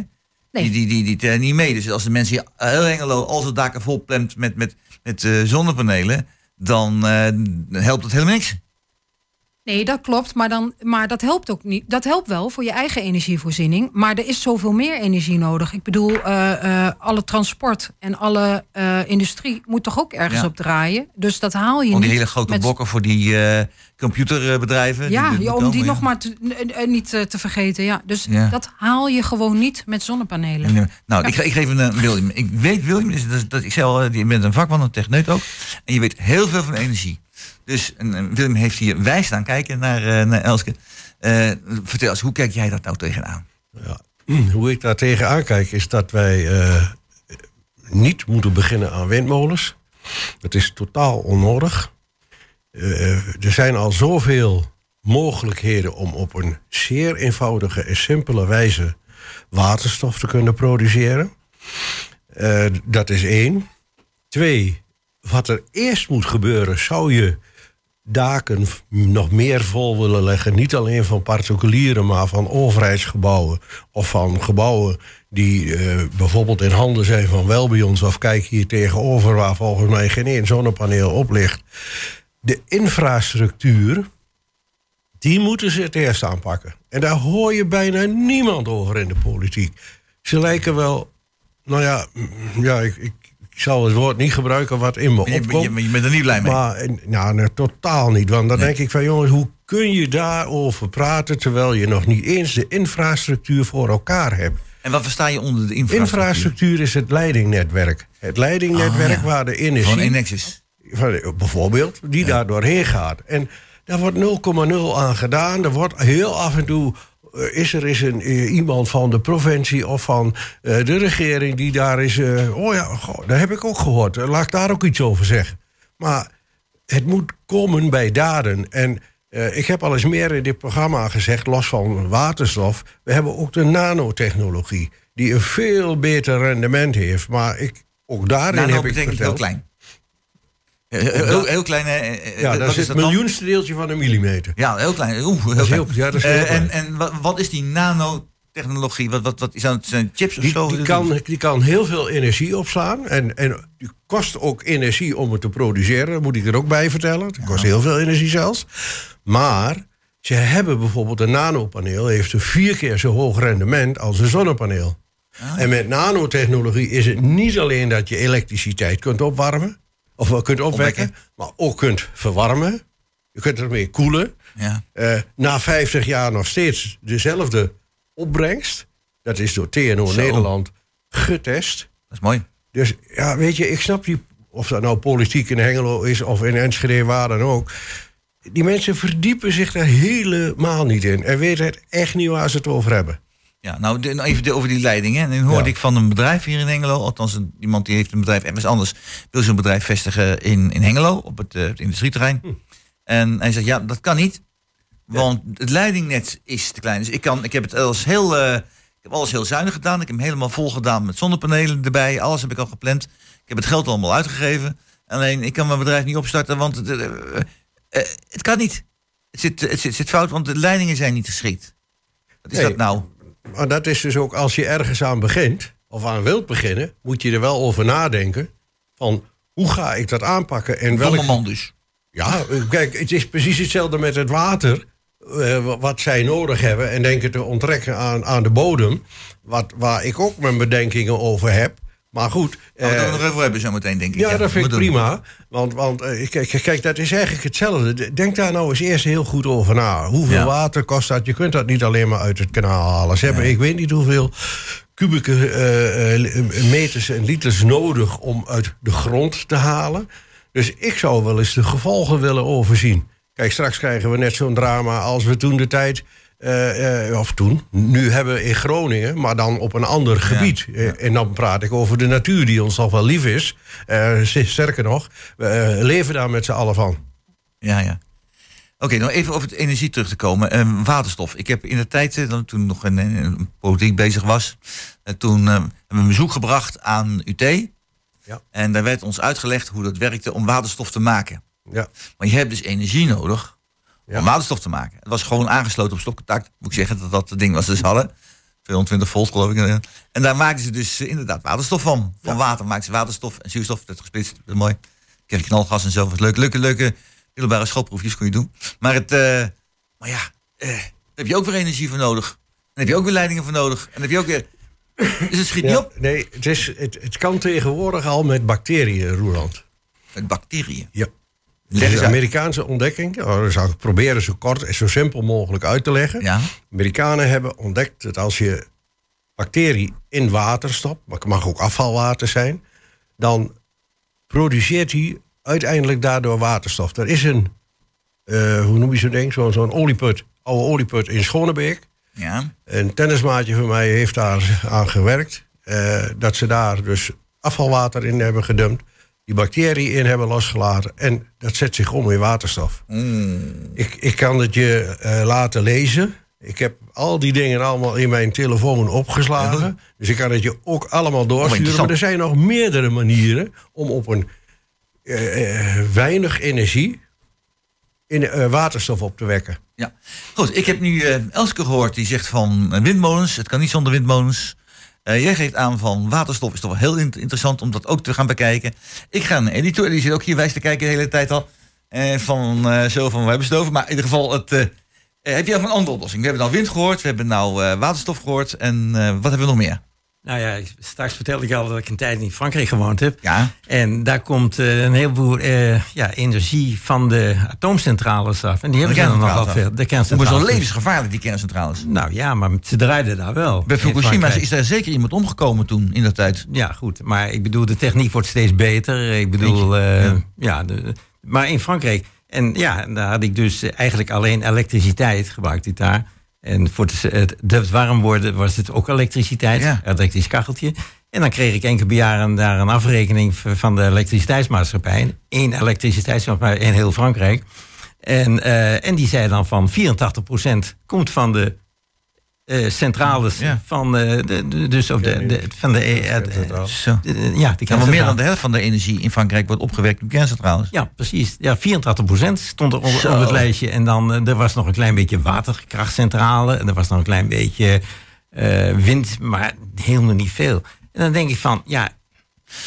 Nee. Die, die, die, die tellen niet mee. Dus als de mensen hier heel Hengelo al zijn daken volplemt met, met, met eh, zonnepanelen, dan eh, helpt het helemaal niks. Nee, dat klopt. Maar, dan, maar dat helpt ook niet. Dat helpt wel voor je eigen energievoorziening. Maar er is zoveel meer energie nodig. Ik bedoel, eh, eh, alle transport en alle eh, industrie moet toch ook ergens Ja. op draaien. Dus dat haal je niet. die hele grote blokken voor die computerbedrijven. Ja, die, ja, om die ja. nog maar te- niet te vergeten. Ja. Dus dat haal je gewoon niet met zonnepanelen. Nee, Nou, ik, ik geef een William. Ik weet, William, is dat, dat, ik zei al, je bent een vakman, een techneut ook. En je weet heel veel van energie. Dus en, William heeft hier wijs staan kijken naar, eh, naar Elske. Eh, vertel eens, hoe kijk jij dat nou tegenaan? Ja. Hoe ik daar tegenaan kijk is dat wij eh, niet moeten beginnen aan windmolens. Dat is totaal onnodig. Er zijn al zoveel mogelijkheden om op een zeer eenvoudige en simpele wijze waterstof te kunnen produceren. Dat is één. Twee, wat er eerst moet gebeuren, zou je daken nog meer vol willen leggen. Niet alleen van particulieren, maar van overheidsgebouwen. Of van gebouwen die eh, bijvoorbeeld in handen zijn van Welbions. Of kijk hier tegenover waar volgens mij geen één zonnepaneel op ligt. De infrastructuur, die moeten ze het eerst aanpakken. En daar hoor je bijna niemand over in de politiek. Ze lijken wel, nou ja, ja ik, ik zal het woord niet gebruiken wat in me je, opkomt. je, je bent er niet blij mee. Maar nou, nee, totaal niet. Want dan denk ik van jongens, hoe kun je daarover praten terwijl je nog niet eens de infrastructuur voor elkaar hebt? en wat versta je onder de infrastructuur? Infrastructuur is het leidingnetwerk. Het leidingnetwerk Ah, ja. waar de energie, Van Enexis. bijvoorbeeld, die daar doorheen gaat. En daar wordt 0,0 aan gedaan. Er wordt heel af en toe. Eh, is er is een, eh, iemand van de provincie of van eh, de regering die daar is. oh ja, goh, dat heb ik ook gehoord. Eh, Laat ik daar ook iets over zeggen. Maar het moet komen bij daden. En ik heb al eens meer in dit programma gezegd, los van waterstof. We hebben ook de nanotechnologie, die een veel beter rendement heeft. Maar ik, ook daarin Nano heb ik betekent heel verteld. klein. Heel, heel, heel klein. eh, eh, Ja, wat dat is het dat dan? miljoenste deeltje van een millimeter. Ja, heel klein. Oeh, heel klein. ja, dat is heel Eh, klein. en en wat, wat is die nanotechnologie? Wat, wat, wat is dat? Zijn chips of Die, zo? die, kan, die kan heel veel energie opslaan. En, en die kost ook energie om het te produceren. Dat moet ik er ook bij vertellen. Het kost heel veel energie zelfs. Maar ze hebben bijvoorbeeld een nanopaneel... heeft een vier keer zo hoog rendement als een zonnepaneel. Ah. En met nanotechnologie is het niet alleen dat je elektriciteit kunt opwarmen... of wel kunt opwekken, Opwekken. maar ook kunt verwarmen. Je kunt ermee koelen. Ja. Eh, na 50 jaar nog steeds dezelfde opbrengst. Dat is door TNO Zo. Nederland getest. Dat is mooi. Dus ja, weet je, ik snap die, of dat nou politiek in Hengelo is of in Enschede, waar dan ook. Die mensen verdiepen zich daar helemaal niet in en weten het echt niet waar ze het over hebben. Ja, nou, de- nou even de- over die leidingen. En dan hoorde Ja. ik van een bedrijf hier in Hengelo, althans een, iemand die heeft een bedrijf ergens anders, wil zijn bedrijf vestigen in, in Hengelo, op het, eh, het industrieterrein. Hm. En hij zegt, ja, dat kan niet, want het leidingnet is te klein. Dus ik, kan, ik heb het alles heel, eh, ik heb alles heel zuinig gedaan. Ik heb hem helemaal vol gedaan met zonnepanelen erbij. Alles heb ik al gepland. Ik heb het geld allemaal uitgegeven. Alleen, ik kan mijn bedrijf niet opstarten, want het, eh, het kan niet. Het zit, het, zit, het zit fout, want de leidingen zijn niet geschikt. Wat is Nee. dat nou? Maar dat is dus ook als je ergens aan begint, of aan wilt beginnen, moet je er wel over nadenken. Van hoe ga ik dat aanpakken en welk, Domme man dus. Ja, kijk, het is precies hetzelfde met het water. eh, wa- wat zij nodig hebben en denken te onttrekken aan, aan de bodem. Wat, waar ik ook mijn bedenkingen over heb. Maar goed. Gaan we het er nog even hebben zometeen, denk ik. ja, dat vind ik prima. Want, want eh, kijk, kijk, dat is eigenlijk hetzelfde. Denk daar nou eens eerst heel goed over na. Hoeveel Ja. water kost dat? Je kunt dat niet alleen maar uit het kanaal halen. Ze hebben, ik weet niet hoeveel kubieke eh, meters en liters nodig om uit de grond te halen. Dus ik zou wel eens de gevolgen willen overzien. Kijk, straks krijgen we net zo'n drama als we toen de tijd. Eh, eh, of toen, nu hebben in Groningen, maar dan op een ander gebied. Eh, En dan praat ik over de natuur die ons nog wel lief is. Eh, sterker nog, we leven daar met z'n allen van. Ja, ja. Oké, nou even over het energie terug te komen. Ehm, waterstof. Ik heb in de tijd, toen nog in, in politiek bezig was, toen eh, hebben we een bezoek gebracht aan UT. Ja. En daar werd ons uitgelegd hoe dat werkte om waterstof te maken. Ja. Maar je hebt dus energie nodig Ja. om waterstof te maken. Het was gewoon aangesloten op stopcontact. Moet ik zeggen dat dat het ding was dat ze hadden. 220 volt geloof ik. En daar maakten ze dus eh, inderdaad waterstof van. Van water maakten ze waterstof en zuurstof. Dat gesplitst. Dat is mooi. Kreeg knalgas en zo. Was leuk. Leuke, leuke middelbare schoolproefjes kon je doen. Maar, het, eh, maar ja, eh, daar heb je ook weer energie voor nodig. En daar heb je ook weer leidingen voor nodig. En dan heb je ook weer... Dus het schiet niet op nee, het, is, het, het kan tegenwoordig al met bacteriën, Roeland. met bacteriën. Ja. Een uit. Amerikaanse ontdekking. Oh, dat zou ik proberen zo kort en zo simpel mogelijk uit te leggen. Ja, Amerikanen hebben ontdekt dat als je bacterie in water stopt, maar het mag ook afvalwater zijn, dan produceert hij uiteindelijk daardoor waterstof. Er is een, eh, hoe noem je zo'n ding, zo'n zo'n olieput, oude olieput in Schonebeek. ja. Een tennismaatje van mij heeft daar aan gewerkt. eh, dat ze daar dus afvalwater in hebben gedumpt. Die bacteriën in hebben losgelaten. En dat zet zich om in waterstof. Ik, ik kan het je eh, laten lezen. Ik heb al die dingen allemaal in mijn telefoon opgeslagen. Dus ik kan het je ook allemaal doorsturen. interessant. maar er zijn nog meerdere manieren om op een eh, eh, weinig energie in, waterstof op te wekken. Ja, goed. Ik heb nu Elske gehoord die zegt van windmolens. Het kan niet zonder windmolens. Eh, jij geeft aan van waterstof is toch wel heel int- interessant om dat ook te gaan bekijken. Ik ga een editor, die zit ook hier wijs te kijken de hele tijd al. Eh, van eh, zo van, we hebben het over. Maar in ieder geval, het, heb je nog een andere oplossing? We hebben nou wind gehoord, we hebben nou waterstof gehoord. En wat hebben we nog meer? Nou ja, straks vertelde ik al dat ik een tijd in Frankrijk gewoond heb. Ja, En daar komt eh, een heleboel eh, ja, energie van de atoomcentrales af. En die hebben ze dan nogal veel. De kerncentrales. wel levensgevaarlijk, die kerncentrales. Nou ja, maar ze draaiden daar wel. Bij Fukushima is daar zeker iemand omgekomen toen, in dat tijd. Ja, goed. Maar ik bedoel, de techniek wordt steeds beter. Ik bedoel, eh, ja. ja. de- maar in Frankrijk. En ja, daar had ik dus eigenlijk alleen elektriciteit gebruikt ik daar. En voor het, het, warm worden was het ook elektriciteit, Ja. elektrisch kacheltje. En dan kreeg ik één keer per jaar een, daar een afrekening van de elektriciteitsmaatschappij. Eén elektriciteitsmaatschappij in heel Frankrijk. En, eh, en die zei dan van 84% komt van de centrales Ja. van, eh, de, de- dus of de, de, van de, eh, eh. Zo. de- de- ja, de Ja, maar meer dan de helft van de energie in Frankrijk wordt opgewekt op kerncentrales. Ja, precies. Ja, 84% stond er op, op het lijstje. En dan eh, er was nog een klein beetje waterkrachtcentrale. En er was nog een klein beetje eh, wind, maar helemaal niet veel. En dan denk ik van, ja,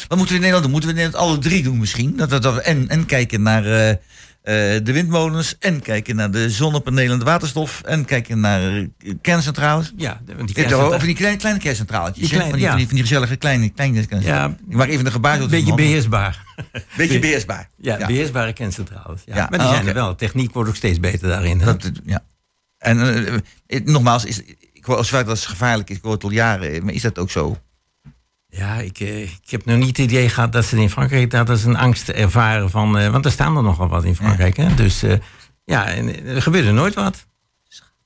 Wat moeten we in Nederland doen? Moeten we in Nederland alle drie doen misschien? Dat, dat, en, en kijken naar eh, eh, de windmolens, en kijken naar de zonnepanelen en de waterstof, en kijken naar eh, kerncentrales. ja want die over die kleine, kleine kerncentrales. Die klein- van, die, ja. van, die, van die gezellige kleine, kleine kerncentrales. ja, Ik maak even een gebaar. een beetje beheersbaar. Beetje beheersbaar. Ja, beheersbare kerncentrales. Ja. Ja, Maar die ah, zijn er wel. Techniek wordt ook steeds beter daarin. Dat, ja. En eh, eh, nogmaals, is, ik hoor als dat het gevaarlijk is, ik hoor het al jaren, maar is dat ook zo? Ja, ik, eh, ik heb nog niet het idee gehad dat ze in Frankrijk dat is een angst ervaren van. eh, want er staan er nogal wat in Frankrijk. Hè? Dus eh, ja, en, er gebeurt er nooit wat.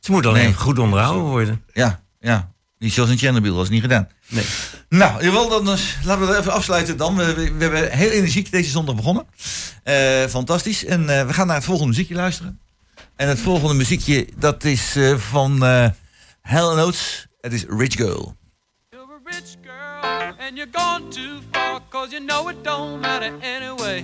Ze moeten alleen Nee. goed onderhouden worden. Ja, ja. Niet zoals in Chernobyl, dat is niet gedaan. Nee. Nou, jawel, dan laten we het even afsluiten dan. We, we, we hebben heel energiek deze zondag begonnen. Fantastisch. En we gaan naar het volgende muziekje luisteren. En het volgende muziekje, dat is van Hell and Oates. Het is Rich Girl. And you're gone too far cause you know it don't matter anyway.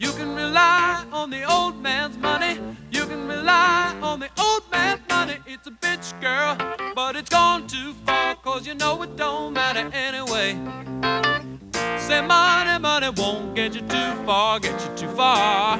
You can rely on the old man's money. You can rely on the old man's money. It's a bitch girl, but it's gone too far cause you know it don't matter anyway. Say money, money won't get you too far, get you too far.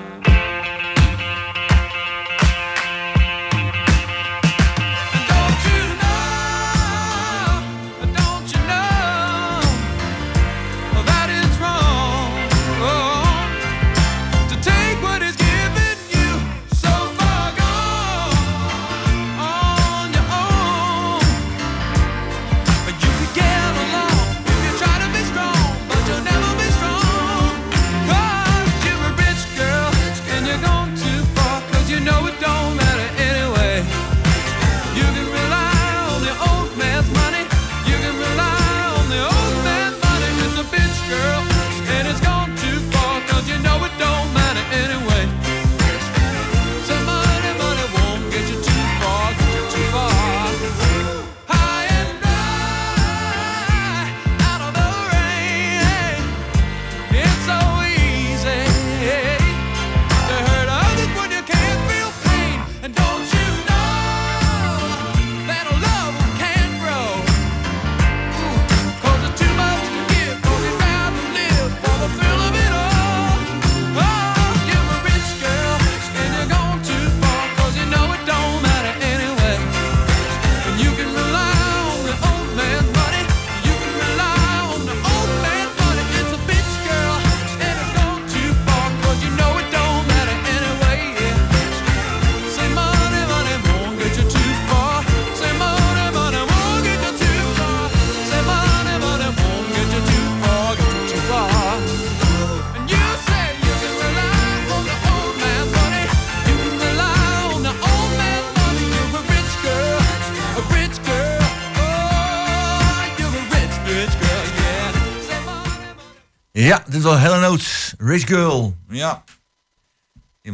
Dit was Helen Rich Girl. Ja.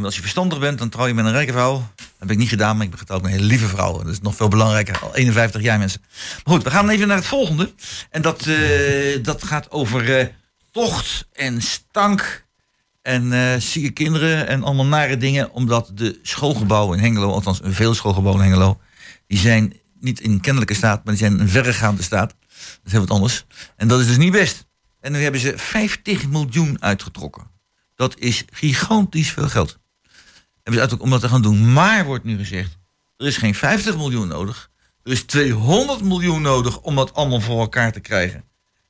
Als je verstandig bent, dan trouw je met een rijke vrouw. Dat heb ik niet gedaan, maar ik ben getrouwd met een hele lieve vrouw. Dat is nog veel belangrijker. Al 51 jaar, mensen. Maar goed, we gaan even naar het volgende. En dat, eh, dat gaat over eh, tocht en stank En eh, zieke kinderen en allemaal nare dingen. Omdat de schoolgebouwen in Hengelo, althans veel schoolgebouwen in Hengelo... die zijn niet in kennelijke staat, maar die zijn in verregaande staat. Dat is heel wat anders. En dat is dus niet best. En nu hebben ze 50 miljoen uitgetrokken. Dat is gigantisch veel geld. Hebben ze uit om dat te gaan doen. Maar wordt nu gezegd, er is geen 50 miljoen nodig. Er is 200 miljoen nodig om dat allemaal voor elkaar te krijgen.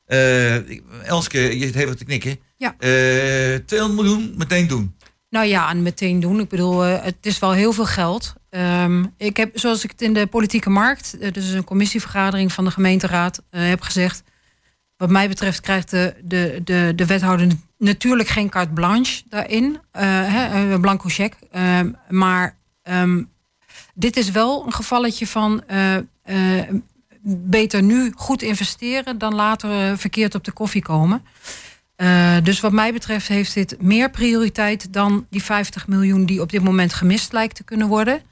Eh, Elske, je zit even te knikken. Ja. Eh, 200 miljoen, meteen doen. Nou ja, en meteen doen. Ik bedoel, eh, het is wel heel veel geld. Ehm, ik heb, zoals ik het in de politieke markt, eh, dus een commissievergadering van de gemeenteraad, eh, heb gezegd. Wat mij betreft krijgt de, de, de, de wethouder natuurlijk geen carte blanche daarin. eh, hè, een blanco cheque. Ehm, maar ehm, dit is wel een gevalletje van eh, eh, beter nu goed investeren dan later eh, verkeerd op de koffie komen. Eh, dus wat mij betreft heeft dit meer prioriteit dan die 50 miljoen die op dit moment gemist lijkt te kunnen worden.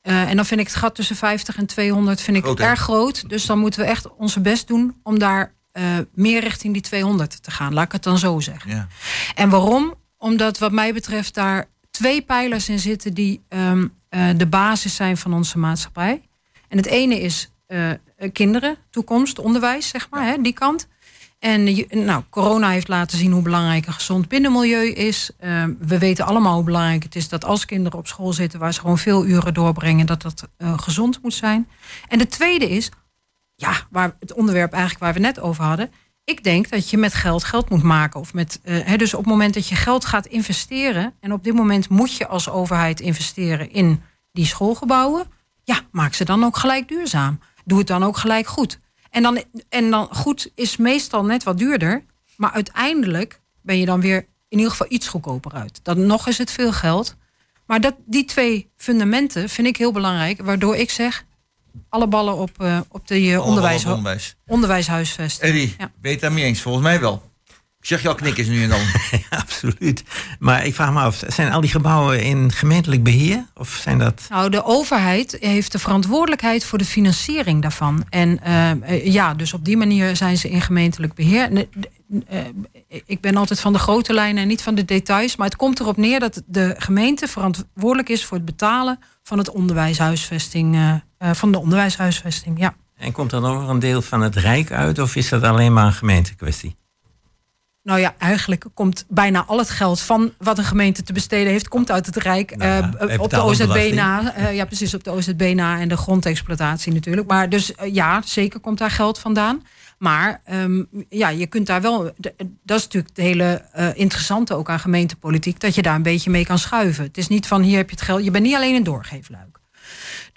Eh, en dan vind ik het gat tussen 50 en 200 vind ik Groot, erg groot. Dus dan moeten we echt onze best doen om daar eh, meer richting die 200 te gaan. Laat ik het dan zo zeggen. Ja. En waarom? Omdat wat mij betreft daar twee pijlers in zitten die ehm, eh, de basis zijn van onze maatschappij. En het ene is eh, kinderen, toekomst, onderwijs, zeg maar, hè, die kant. En nou, corona heeft laten zien hoe belangrijk een gezond binnenmilieu is. Ehm, we weten allemaal hoe belangrijk het is dat als kinderen op school zitten waar ze gewoon veel uren doorbrengen, dat dat gezond moet zijn. En de tweede is, ja, waar het onderwerp eigenlijk waar we net over hadden. Ik denk dat je met geld geld moet maken. Of met, eh, dus op het moment dat je geld gaat investeren. En op dit moment moet je als overheid investeren in die schoolgebouwen. Ja, maak ze dan ook gelijk duurzaam. Doe het dan ook gelijk goed. En dan, en dan goed is meestal net wat duurder. Maar uiteindelijk ben je dan weer in ieder geval iets goedkoper uit. Dan nog is het veel geld. Maar dat, die twee fundamenten vind ik heel belangrijk. Waardoor ik zeg, alle ballen op, eh, op de eh, onderwijs, onderwijs. onderwijshuisvesting. Eddie, Ja. ben je het daarmee eens? Volgens mij wel. Zeg je al knikkers nu en dan. Absoluut. Maar ik vraag me af, zijn al die gebouwen in gemeentelijk beheer? Of zijn dat... Nou, de overheid heeft de verantwoordelijkheid voor de financiering daarvan. En eh, ja, dus op die manier zijn ze in gemeentelijk beheer. Eh, ik ben altijd van de grote lijnen en niet van de details. Maar het komt erop neer dat de gemeente verantwoordelijk is voor het betalen van het onderwijshuisvesting. eh, eh, van de onderwijshuisvesting, ja. En komt er nog een deel van het Rijk uit? Of is dat alleen maar een gemeentekwestie? Nou ja, eigenlijk komt bijna al het geld van wat een gemeente te besteden heeft, komt uit het Rijk. Nou ja, eh, op de OZB na. eh, ja, precies, op de OZB na en de grondexploitatie natuurlijk. Maar dus eh, ja, zeker komt daar geld vandaan. Maar ehm, ja, je kunt daar wel. Dat is natuurlijk het hele interessante ook aan gemeentepolitiek. Dat je daar een beetje mee kan schuiven. Het is niet van hier heb je het geld. Je bent niet alleen een doorgeefluik.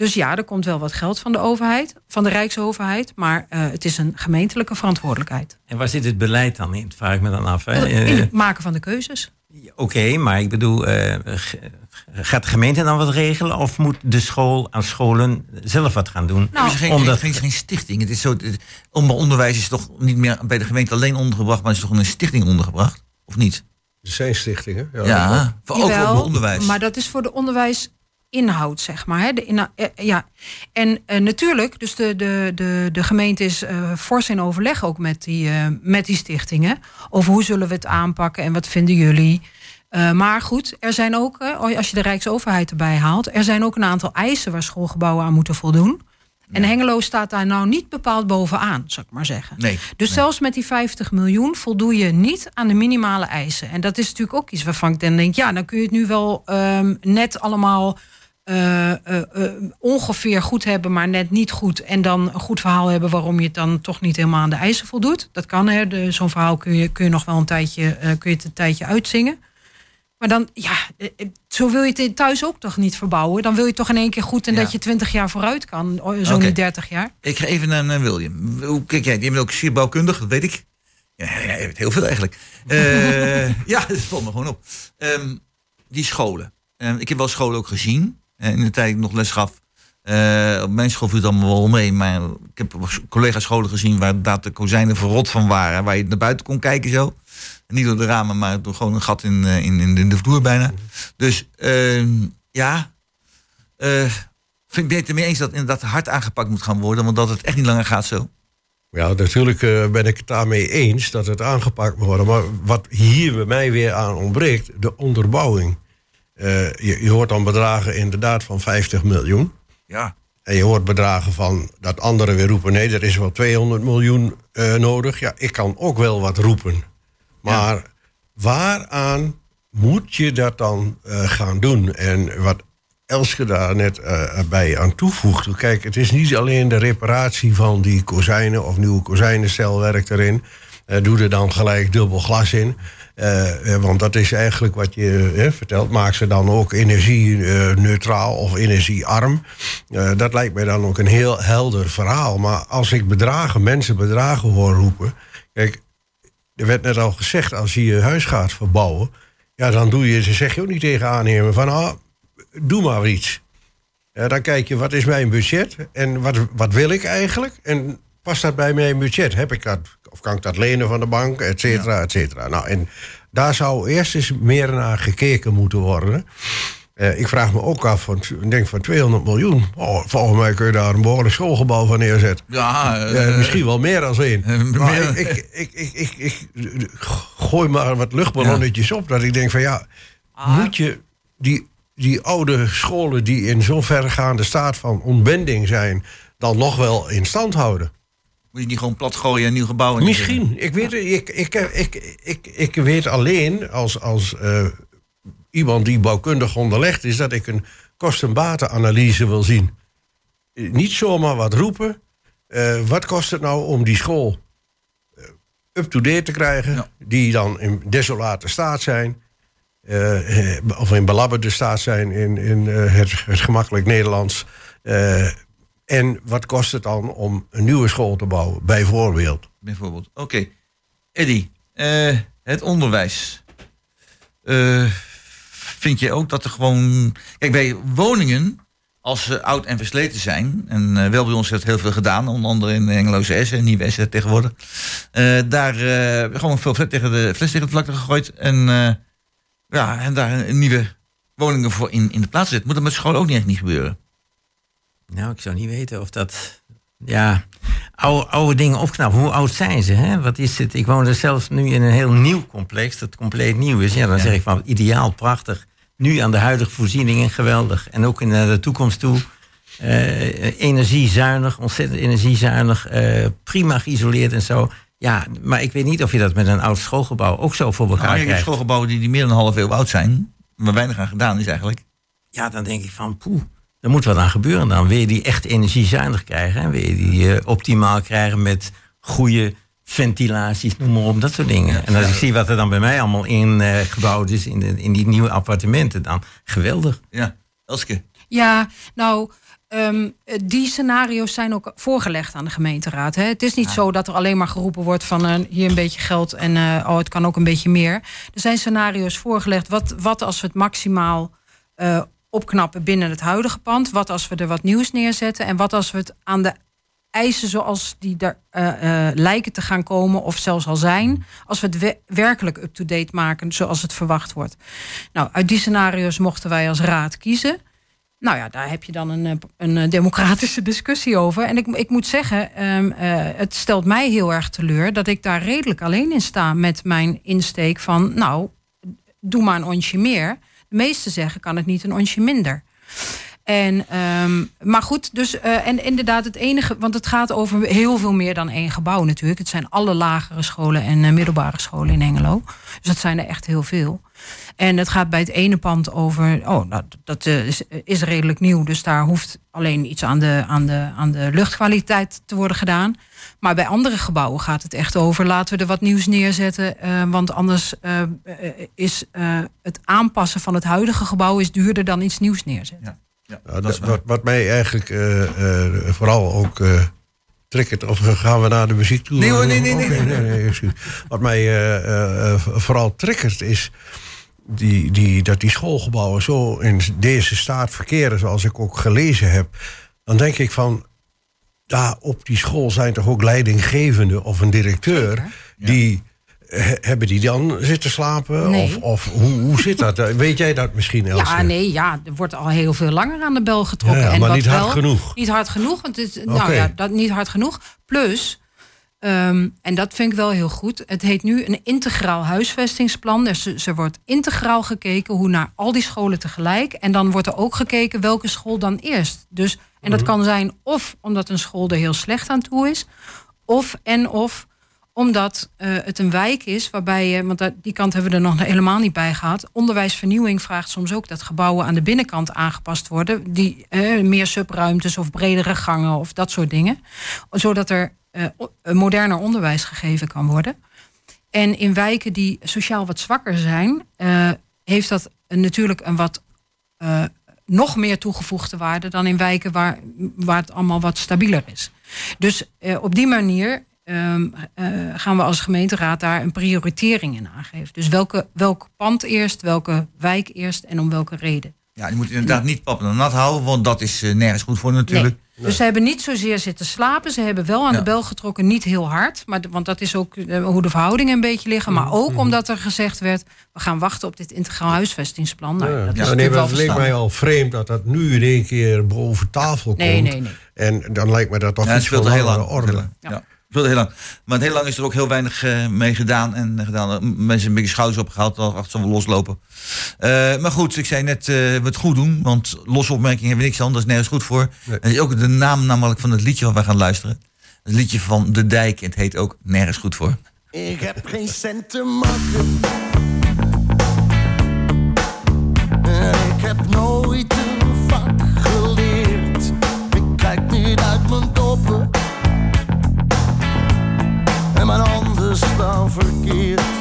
Dus ja, er komt wel wat geld van de overheid, van de Rijksoverheid. Maar eh, het is een gemeentelijke verantwoordelijkheid. En waar zit het beleid dan in? Vraag ik me dan af. hè. In Eh, het maken van de keuzes. Oké, maar ik bedoel, eh, gaat de gemeente dan wat regelen? Of moet de school aan scholen zelf wat gaan doen? Nou, Er is geen, Omdat- geen, geen stichting. Het is zo, het- onder- onderwijs is toch niet meer bij de gemeente alleen ondergebracht, maar is toch in een stichting ondergebracht? Of niet? Er zijn stichtingen. Ja, Ja, voor, ook voor onderwijs. Maar dat is voor de onderwijsinhoud, zeg maar. Hè? De inhou- eh, ja. En eh, natuurlijk, dus de, de, de, de gemeente is eh, fors in overleg ook met die, eh, met die stichtingen. Over hoe zullen we het aanpakken en wat vinden jullie. Eh, maar goed, er zijn ook, eh, als je de Rijksoverheid erbij haalt, er zijn ook een aantal eisen waar schoolgebouwen aan moeten voldoen. En Hengelo staat daar nou niet bepaald bovenaan, zou ik maar zeggen. nee. Dus nee. zelfs met die 50 miljoen voldoe je niet aan de minimale eisen. En dat is natuurlijk ook iets waarvan ik dan denk... ja, dan kun je het nu wel ehm, net allemaal eh, eh, eh, ongeveer goed hebben... maar net niet goed. En dan een goed verhaal hebben waarom je het dan toch niet helemaal aan de eisen voldoet. Dat kan, hè. Zo'n verhaal kun je, kun je nog wel een tijdje, kun je het een tijdje uitzingen. Maar dan, ja, zo wil je het thuis ook toch niet verbouwen. Dan wil je toch in één keer goed en Ja. dat je 20 jaar vooruit kan. Zo niet 30 jaar. Ik ga even naar, naar William. Hoe kijk jij? Je bent ook zeer bouwkundig, dat weet ik. Ja, je weet heel veel eigenlijk. Ja, dat valt me gewoon op. Ehm, die scholen. Ehm, ik heb wel scholen ook gezien. Eh, in de tijd dat ik nog les gaf. Eh, op mijn school viel het allemaal wel mee. Maar ik heb collega's scholen gezien waar inderdaad de kozijnen verrot van waren. Waar je naar buiten kon kijken zo. Niet door de ramen, maar door gewoon een gat in, eh, in, in, de vloer bijna. Dus ehm, ja, vind ik het mee eens dat inderdaad hard aangepakt moet gaan worden. Want dat het echt niet langer gaat zo. Ja, natuurlijk ben ik het daarmee eens dat het aangepakt moet worden. Maar wat hier bij mij weer aan ontbreekt, de onderbouwing. Eh, je, je hoort dan bedragen inderdaad van 50 miljoen. Ja. En je hoort bedragen van dat anderen weer roepen: nee, er is wel 200 miljoen eh, nodig. Ja, ik kan ook wel wat roepen. Maar waaraan moet je dat dan eh, gaan doen? En wat Elske daar net bij aan toevoegt. Kijk, het is niet alleen de reparatie van die kozijnen of nieuwe kozijnenstelwerk erin. Doe er dan gelijk dubbel glas in. Eh, eh, want dat is eigenlijk wat je eh, vertelt. Maak ze dan ook energie-neutraal of energiearm. Dat lijkt mij dan ook een heel helder verhaal. Maar als ik bedragen, mensen bedragen hoor roepen. Kijk, er werd net al gezegd, als je je huis gaat verbouwen. Ja, dan doe je, ze zeg je ook niet tegen aannemen van, ah, doe maar iets. Dan kijk je, wat is mijn budget en wat, wat wil ik eigenlijk? En past dat bij mijn budget? Heb ik dat, of kan ik dat lenen van de bank, et cetera, et cetera. Nou, en daar zou eerst eens meer naar gekeken moeten worden. Eh, ik vraag me ook af, van, ik denk van 200 miljoen. Oh, volgens mij kun je daar een behoorlijk schoolgebouw van neerzetten. Ja, eh, Ja, misschien wel meer dan één. eh, Maar ik, ik, ik, ik, gooi maar wat luchtballonnetjes op. Dat ik denk van ja, moet je die, die oude scholen die in zo'n vergaande staat van ontbinding zijn, dan nog wel in stand houden? Moet je niet gewoon plat gooien en nieuw gebouw? in- Misschien. Ik weet, ik, ik, ik, ik, ik weet alleen als, als eh, iemand die bouwkundig onderlegd is, dat ik een kosten-batenanalyse wil zien. Niet zomaar wat roepen. Eh, wat kost het nou om die school eh, up-to-date te krijgen, Ja. die dan in desolate staat zijn, of in belabberde staat zijn in, in het, het gemakkelijk Nederlands. En wat kost het dan om een nieuwe school te bouwen, bijvoorbeeld? bijvoorbeeld. Oké. Eddy, eh, het onderwijs. Eh, vind je ook dat er gewoon... Kijk, bij woningen, als ze oud en versleten zijn... en eh, wel bij ons heeft heel veel gedaan, onder andere in Engeloze S en Nieuwe S tegenwoordig... daar gewoon veel fles tegen de, fles tegen de vlakte gegooid... en, ja, en daar nieuwe woningen voor in, in de plaats zet. Moet dat met school ook niet echt niet gebeuren? Nou, ik zou niet weten of dat. Ja, oude, oude dingen opknappen. Hoe oud zijn ze? Hè? Wat is het? Ik woon er zelfs nu in een heel nieuw complex, dat compleet nieuw is. Ja, dan zeg ik van ideaal, prachtig. Nu aan de huidige voorzieningen geweldig. En ook in eh, de toekomst toe. eh, energiezuinig, ontzettend energiezuinig. eh, prima geïsoleerd en zo. Ja, maar ik weet niet of je dat met een oud schoolgebouw ook zo voor elkaar Nou, krijgt. schoolgebouwen die, die meer dan een half eeuw oud zijn... waar weinig aan gedaan is eigenlijk. Ja, dan denk ik van, poeh, er moet wat aan gebeuren dan. Wil je die echt energiezuinig krijgen? En wil je die eh, optimaal krijgen met goede ventilaties, noem maar op, dat soort dingen. En als ik zie wat er dan bij mij allemaal in eh, gebouwd is, in, de, in die nieuwe appartementen, dan geweldig. Ja, Elske. Ja, nou, ehm, eh, die scenario's zijn ook voorgelegd aan de gemeenteraad. Hè. Het is niet zo dat er alleen maar geroepen wordt van eh, hier een beetje geld en eh, oh, het kan ook een beetje meer. Er zijn scenario's voorgelegd. Wat, wat als we het maximaal eh, opknappen binnen het huidige pand? Wat als we er wat nieuws neerzetten? En wat als we het aan de eisen zoals die er eh, eh, lijken te gaan komen, of zelfs al zijn, als we het we- werkelijk up-to-date maken zoals het verwacht wordt. Nou, uit die scenario's mochten wij als raad kiezen. Nou ja, daar heb je dan een, eh, een democratische discussie over. En ik, ik moet zeggen, ehm, eh, het stelt mij heel erg teleur dat ik daar redelijk alleen in sta met mijn insteek van, nou, doe maar een onsje meer. De meesten zeggen, kan het niet een onsje minder. En, ehm, maar goed, dus eh, en inderdaad het enige, want het gaat over heel veel meer dan één gebouw natuurlijk. Het zijn alle lagere scholen en eh, middelbare scholen in Hengelo. Dus dat zijn er echt heel veel. En het gaat bij het ene pand over, oh, nou, dat eh, is, redelijk nieuw, dus daar hoeft alleen iets aan de, aan, de, aan de luchtkwaliteit te worden gedaan. Maar bij andere gebouwen gaat het echt over, laten we er wat nieuws neerzetten, want anders is het aanpassen van het huidige gebouw is duurder dan iets nieuws neerzetten. Ja, Ja, dat dat wat, wat mij eigenlijk eh, eh, vooral ook eh triggert, of gaan we naar de muziek toe? Nee hoor, nee, nee, Oké, nee, nee. nee, excuus. Wat mij vooral triggert is die, die, dat die schoolgebouwen zo in deze staat verkeren, zoals ik ook gelezen heb. Dan denk ik van, daar op die school zijn toch ook leidinggevenden of een directeur Zeker. die. He- hebben die dan zitten slapen? Nee. Of, of hoe, hoe zit dat? Weet jij dat misschien, Elske? Ja, nee, ja, er wordt al heel veel langer aan de bel getrokken. Ja, ja, en maar niet hard wel- genoeg. Niet hard genoeg, want het, nou ja, dat niet hard genoeg. Plus, Ehm, en dat vind ik wel heel goed. Het heet nu een integraal huisvestingsplan. Dus er, er wordt integraal gekeken hoe naar al die scholen tegelijk. En dan wordt er ook gekeken welke school dan eerst. Dus, en dat kan zijn of omdat een school er heel slecht aan toe is. Of en of omdat eh, het een wijk is waarbij je, want die kant hebben we er nog helemaal niet bij gehad. Onderwijsvernieuwing vraagt soms ook dat gebouwen aan de binnenkant aangepast worden. Die eh, meer subruimtes of bredere gangen of dat soort dingen. Zodat er eh, moderner onderwijs gegeven kan worden. En in wijken die sociaal wat zwakker zijn, heeft dat natuurlijk een wat nog meer toegevoegde waarde dan in wijken waar, waar het allemaal wat stabieler is. Dus op die manier ehm, eh, gaan we als gemeenteraad daar een prioritering in aangeven. Dus welke, welk pand eerst, welke wijk eerst en om welke reden. Ja, je moet inderdaad niet pappen en nat houden, want dat is eh, nergens goed voor natuurlijk. Nee. Dus ze hebben niet zozeer zitten slapen. Ze hebben wel aan Ja. de bel getrokken, niet heel hard. Maar, de- want dat is ook eh, hoe de verhoudingen een beetje liggen. Maar ook omdat er gezegd werd... we gaan wachten op dit integraal huisvestingsplan. Nou, Ja, dat is ja, nee, maar het leek mij al vreemd dat dat nu in één keer boven tafel komt. Nee, nee, nee. En dan lijkt me dat toch Ja, iets van heel lang. orde. Heel lang. Ja. Speelde heel lang. Maar heel lang is er ook heel weinig eh, mee gedaan. En eh, gedaan. Eh, Mensen een beetje schouders opgehaald, al achter zo'n loslopen. Eh, maar goed, ik zei net, we het goed doen. Want losse opmerkingen hebben we niks anders, nergens goed voor. Nee. En dat is ook de naam namelijk van het liedje wat wij gaan luisteren. Het liedje van De Dijk. En het heet ook Nergens goed voor. Ik heb geen cent te makken. En ik heb nooit staan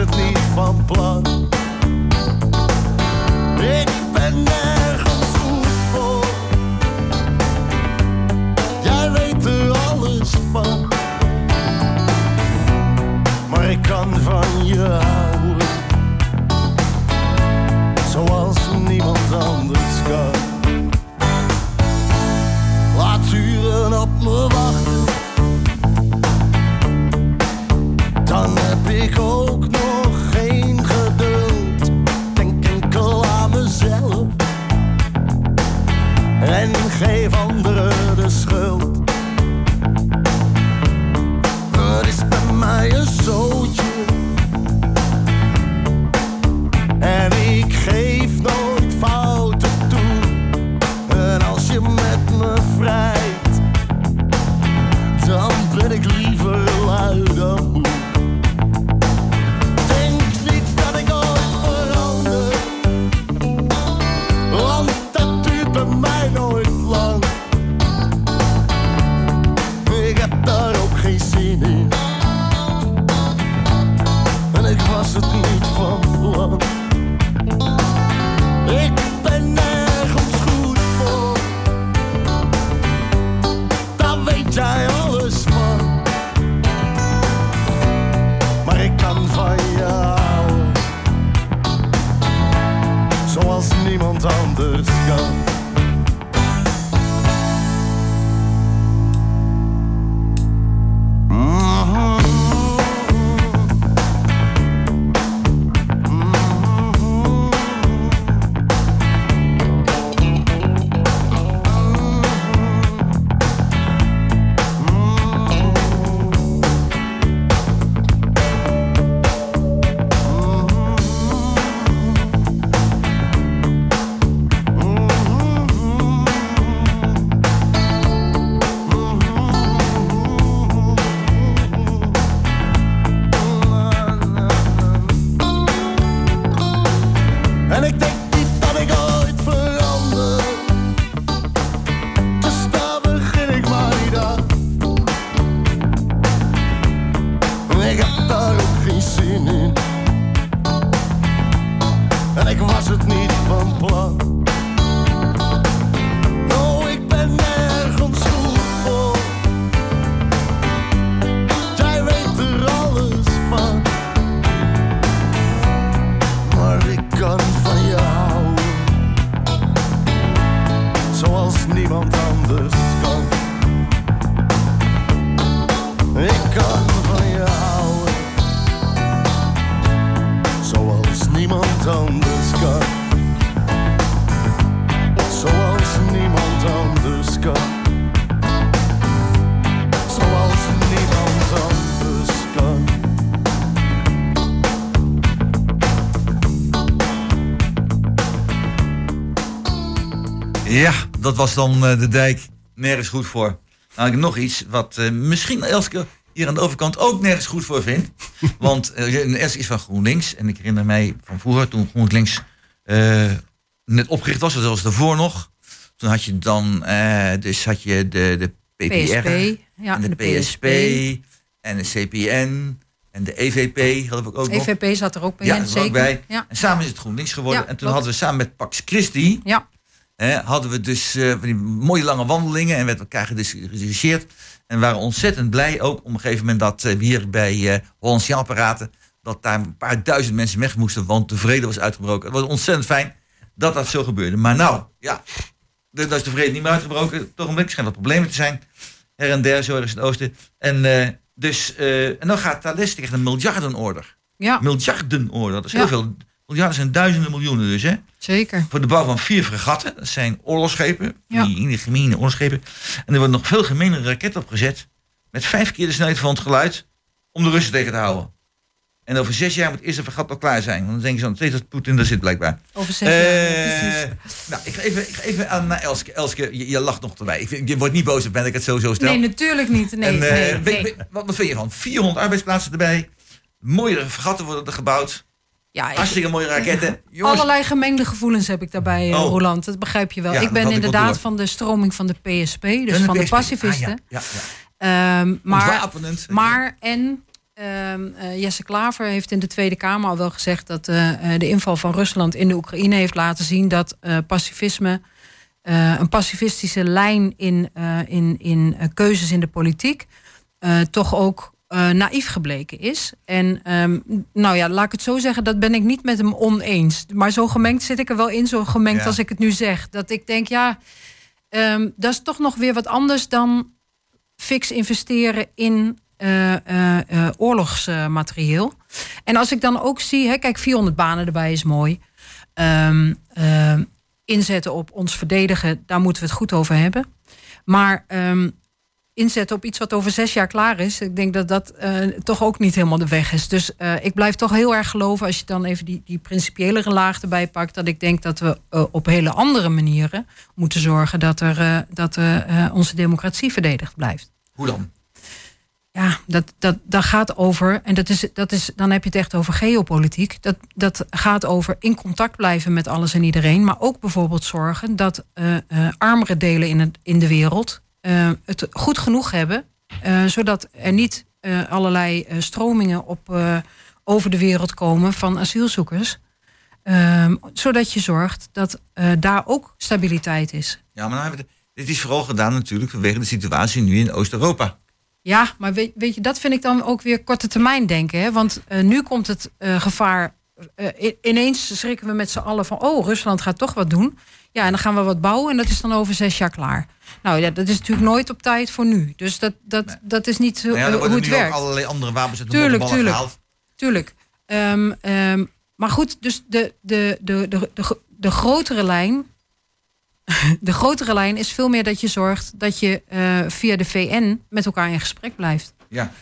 het niet van plan. Dat was dan eh, de dijk. Nergens goed voor. Nou, heb ik nog iets wat eh, misschien Elske hier aan de overkant ook nergens goed voor vindt. Want uh, Elske is van GroenLinks. En ik herinner mij van vroeger, toen GroenLinks eh, net opgericht was, was daarvoor nog. Toen had je dan, eh, dus had je de, de PPR PSP. Ja, en de, PSP, en de CPN en de EVP hadden we ook nog. EVP zat er ook bij. Ja, en dat was ook bij. Ja. En samen is het GroenLinks geworden. Ja, en toen klopt. hadden we samen met Pax Christi, ja, hadden we dus eh, van die mooie lange wandelingen en werd elkaar gediscussieerd. En we waren ontzettend blij ook op een gegeven moment dat we hier bij eh Hollands Apparaten, dat daar een paar duizend mensen weg moesten, want de vrede was uitgebroken. Het was ontzettend fijn dat dat zo gebeurde. Maar nou, ja, de- dat is de vrede niet meer uitgebroken. Toch een beetje schijnt wat problemen te zijn. Her en der, zo ergens in het oosten. En, dus, en dan gaat Thales tegen een miljardenorder. ja, Miljardenorder, dat is Ja. heel veel. Miljarden zijn duizenden miljoenen dus, hè? zeker. Voor de bouw van vier fregatten. Dat zijn oorlogsschepen. Ja. Die, gemene oorlogsschepen. En er wordt nog veel gemene raket opgezet. Met vijf keer de snelheid van het geluid. Om de Russen tegen te houden. En over zes jaar moet het eerste fregat al klaar zijn. Want dan denken ze dan steeds dat Poetin er zit blijkbaar. Over zes jaar. Eh, precies. nou, ik ga even, ik ga even aan naar Elske. Elske, je, je lacht nog erbij. Ik je wordt niet boos op ben ik het zo zo stel. Nee, natuurlijk niet. Nee, en, eh, nee, weet- nee. weet- wat, wat vind je van? 400 arbeidsplaatsen erbij. Mooie fregatten worden er gebouwd. Ja, ik- Hartstikke mooie raketten. Jongens, Allerlei gemengde gevoelens heb ik daarbij, eh, Oh. Roland. Dat begrijp je wel. Ja, ik ben ik inderdaad van de stroming van de PSP, dus van de pacifisten. Ah, ja, ja, ja. Ehm, maar, maar en eh, Jesse Klaver heeft in de Tweede Kamer al wel gezegd dat eh, de inval van Rusland in de Oekraïne heeft laten zien dat eh, pacifisme, een pacifistische lijn in, in, in keuzes in de politiek, toch ook eh, naïef gebleken is. En ehm, nou ja, laat ik het zo zeggen, dat ben ik niet met hem oneens. Maar zo gemengd zit ik er wel in, zo gemengd Ja. als ik het nu zeg. Dat ik denk, ja, ehm, dat is toch nog weer wat anders dan fix investeren in eh, oorlogsmaterieel. en als ik dan ook zie, hè, kijk, 400 banen erbij is mooi. Ehm, inzetten op ons verdedigen, daar moeten we het goed over hebben. Maar inzetten op iets wat over zes jaar klaar is, ik denk dat dat eh, toch ook niet helemaal de weg is. Dus eh, ik blijf toch heel erg geloven, als je dan even die, die principiële laag erbij pakt, dat ik denk dat we eh, op hele andere manieren moeten zorgen dat, er, dat onze democratie verdedigd blijft. Hoe dan? Ja, dat, dat, dat gaat over, en dat is, dat is, dan heb je het echt over geopolitiek. Dat, dat gaat over in contact blijven met alles en iedereen. Maar ook bijvoorbeeld zorgen dat armere delen in, het, in de wereld eh, het goed genoeg hebben. eh, zodat er niet eh, allerlei stromingen op, over de wereld komen van asielzoekers. Ehm, zodat je zorgt dat daar ook stabiliteit is. Ja, maar nou we dit is vooral gedaan natuurlijk vanwege de situatie nu in Oost-Europa. Ja, maar weet, weet je, dat vind ik dan ook weer korte termijn denken. Hè? Want nu komt het gevaar. ineens schrikken we met z'n allen van: oh, Rusland gaat toch wat doen. Ja, en dan gaan we wat bouwen en dat is dan over zes jaar klaar. Nou ja, dat is natuurlijk nooit op tijd voor nu. Dus dat, dat, dat is niet zo, Nou ja, eh, hoe het nu werkt. ook allerlei andere wapens uit de Tuurlijk, modderballen tuurlijk. gehaald. Tuurlijk. Ehm, ehm, maar goed, dus de, de, de, de, de, de grotere lijn. De grotere lijn is veel meer dat je zorgt dat je eh, via de VN met elkaar in gesprek blijft. Ja.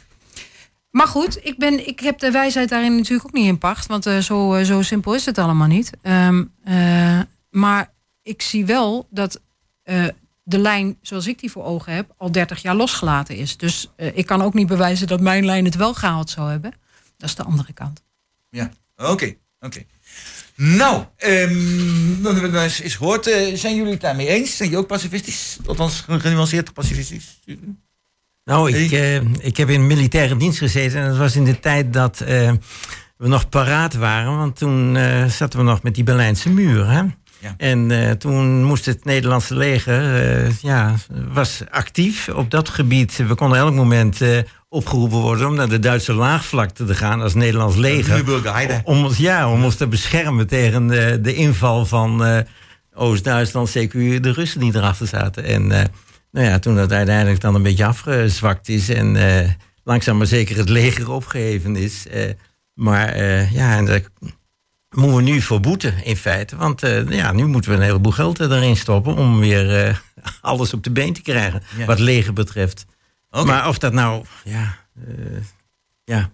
Maar goed, ik, ben, ik heb de wijsheid daarin natuurlijk ook niet in pacht. Want eh, zo, zo simpel is het allemaal niet. Ehm, eh, maar ik zie wel dat eh, de lijn zoals ik die voor ogen heb... al 30 jaar losgelaten is. Dus eh, ik kan ook niet bewijzen dat mijn lijn het wel gehaald zou hebben. Dat is de andere kant. Ja, oké. oké. Nou, ehm, dan hebben we eens, eens gehoord. Eh, zijn jullie het daarmee eens? Zijn jullie ook pacifistisch? Althans, genuanceerd pacifistisch? Nou, ik, ik heb in militaire dienst gezeten. En dat was in de tijd dat eh, we nog paraat waren. Want toen eh, zaten we nog met die Berlijnse muur. Hè? Ja. En eh, toen moest het Nederlandse leger, eh, ja, was actief op dat gebied. We konden elk moment eh, opgeroepen worden om naar de Duitse laagvlakte te gaan als Nederlands leger. Om ons, ja, om ons te beschermen tegen de, de inval van, Oost-Duitsland, CQ, de Russen die erachter zaten. En nou ja, toen dat uiteindelijk dan een beetje afgezwakt is en langzaam maar zeker het leger opgeheven is. maar ja, en daar moeten we nu voor boeten in feite. Want eh, ja, nu moeten we een heleboel geld erin stoppen om weer eh, alles op de been te krijgen. Ja. Wat leger betreft. Maar of dat nou, ja, eh, ja.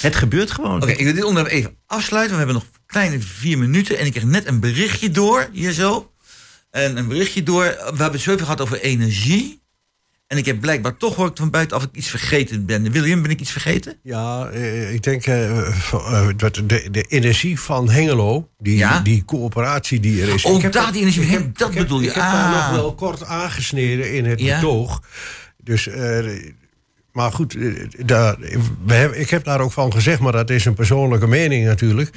Het gebeurt gewoon. Oké, ik wil dit onderwerp even afsluiten. want We hebben nog kleine vier minuten. En ik kreeg net een berichtje door, hier zo. En een berichtje door. We hebben het zoveel gehad over energie. En ik heb blijkbaar toch hoor ik van buitenaf ik iets vergeten ben. William, ben ik iets vergeten? Ja, eh, ik denk eh, eh, dat de, de energie van Hengelo, die, Ja? die coöperatie die er is. Oh, daar dat- die energie van ik hem, heb- dat ik heb- bedoel je. Ik heb daar Ah. nog wel kort aangesneden in het Ja? betoog. Dus, maar goed, eh, daar, we hebben, ik heb daar ook van gezegd, maar dat is een persoonlijke mening natuurlijk.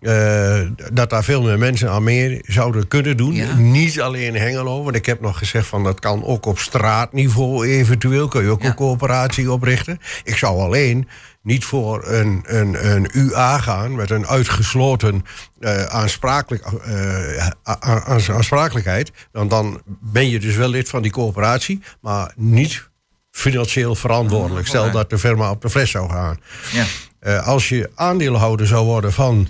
eh, dat daar veel meer mensen aan meer zouden kunnen doen. Ja. Niet alleen Hengelo, want ik heb nog gezegd van dat kan ook op straatniveau eventueel. Kun je ook Ja. een coöperatie oprichten. Ik zou alleen niet voor een, een, een UA gaan met een uitgesloten eh, aansprakelijk, aansprakelijkheid. Want dan ben je dus wel lid van die coöperatie, maar niet financieel verantwoordelijk. Stel dat de firma op de fles zou gaan. Ja. Eh, als je aandeelhouder zou worden van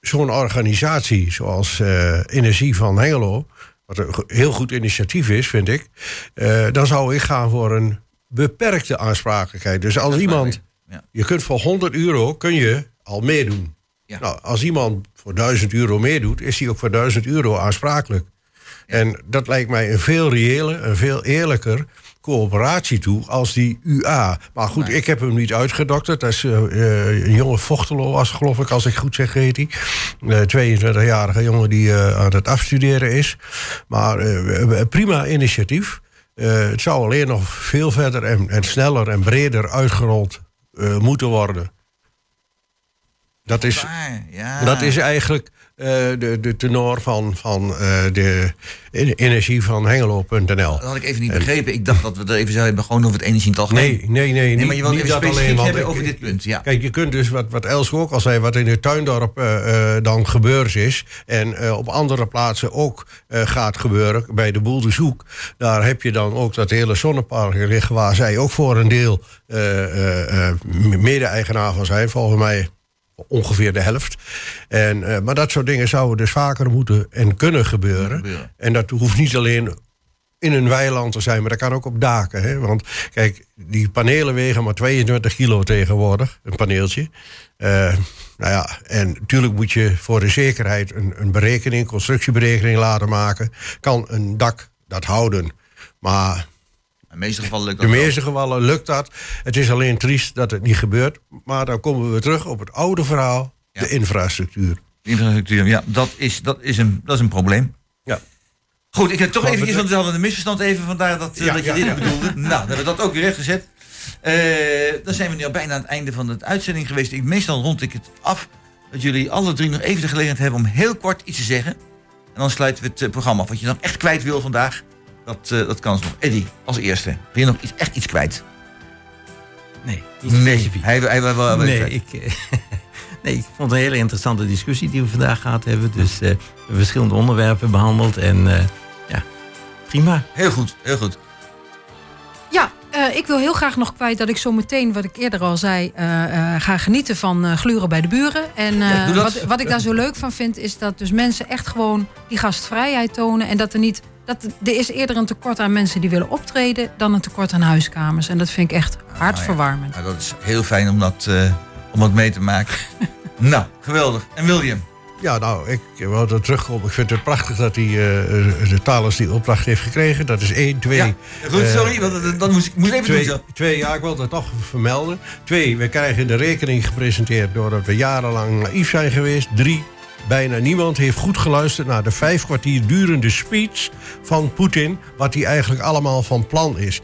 zo'n organisatie zoals eh, Energie van Hengelo, wat een heel goed initiatief is, vind ik, eh, dan zou ik gaan voor een beperkte aansprakelijkheid. Dus als iemand, Ja. je kunt voor 100 euro kun je al meedoen. Ja. Nou, als iemand voor 1000 euro meedoet, is hij ook voor 1000 euro aansprakelijk. En dat lijkt mij een veel reëler, een veel eerlijker coöperatie toe als die UA. Maar goed, ik heb hem niet uitgedokterd. Dat is eh, eh, een jonge Vochtelo, als, geloof ik, als ik goed zeg, heet hij. Een 22-jarige jongen die eh, aan het afstuderen is. Maar eh, prima initiatief. Eh, het zou alleen nog veel verder en, en sneller en breder uitgerold eh, moeten worden. Dat is, ja. dat is eigenlijk eh, de, de tenor van, van eh, de en- energie van Hengelo.nl. Dat had ik even niet begrepen. Ik dacht dat we er even zouden hebben gewoon over het energie in het algemeen. Nee, nee, nee. Nee, maar je wilt niet even dat alleen, want hebben over dit punt. Ja. Kijk, je kunt dus, wat, wat Elske ook al zei, wat in het tuindorp eh, eh, dan gebeurd is... en eh, op andere plaatsen ook eh, gaat gebeuren, bij de Boel de Zoek... daar heb je dan ook dat hele zonnepark liggen... waar zij ook voor een deel eh, eh, eh, mede-eigenaar van zijn, volgens mij ongeveer de helft. En, eh, maar dat soort dingen zouden dus vaker moeten en kunnen gebeuren. En dat hoeft niet alleen in een weiland te zijn, maar dat kan ook op daken. Hè? Want kijk, die panelen wegen maar 22 kilo tegenwoordig, een paneeltje. Eh, nou ja, en natuurlijk moet je voor de zekerheid een, een berekening, constructieberekening laten maken. Kan een dak dat houden? Maar de meeste gevallen lukt in dat de meeste gevallen lukt dat. Het is alleen triest dat het niet gebeurt. Maar dan komen we terug op het oude verhaal, Ja. de infrastructuur. Infrastructuur, ja, dat is, dat is, een, dat is een probleem. Ja. Goed, ik heb toch even, want we hadden een misverstand even, vandaar dat, eh, Ja, dat je dit bedoelde. Nou, dan hebben we dat ook weer rechtgezet. Eh dan zijn we nu al bijna aan het einde van de uitzending geweest. Ik, meestal rond ik het af dat jullie alle drie nog even de gelegenheid hebben om heel kort iets te zeggen. En dan sluiten we het eh, programma af. Wat je nog echt kwijt wil vandaag, dat, eh, dat kan nog. Eddie, als eerste. Wil je nog iets, echt iets kwijt? Nee, Nee, hij, hij, hij, hij- Nee, ik, eh, nee, ik vond het een hele interessante discussie die we vandaag gehad hebben. Dus we hebben verschillende onderwerpen behandeld. En ja, prima. Heel goed, heel goed. Ja, eh, ik wil heel graag nog kwijt dat ik zo meteen, wat ik eerder al zei, eh, eh, ga genieten van gluren bij de buren. En Ja, wat, wat ik daar zo leuk van vind, is dat dus mensen echt gewoon die gastvrijheid tonen. En dat er niet. Dat, er is eerder een tekort aan mensen die willen optreden dan een tekort aan huiskamers. En dat vind ik echt hartverwarmend. Nou, dat is heel fijn om dat, om dat mee te maken. nou, geweldig. En William? Ja, nou, ik wil er terugkomen. Ik vind het prachtig dat hij eh, de Thales die opdracht heeft gekregen. Dat is één. Twee, Ja, goed, eh, sorry, want dat, moest ik moest even doen Twee, zo. twee, ja, ik wil dat toch vermelden. Twee, we krijgen de rekening gepresenteerd doordat we jarenlang naïef zijn geweest. Drie, bijna niemand heeft goed geluisterd naar de vijf kwartier durende speech van Poetin. Wat hij eigenlijk allemaal van plan is.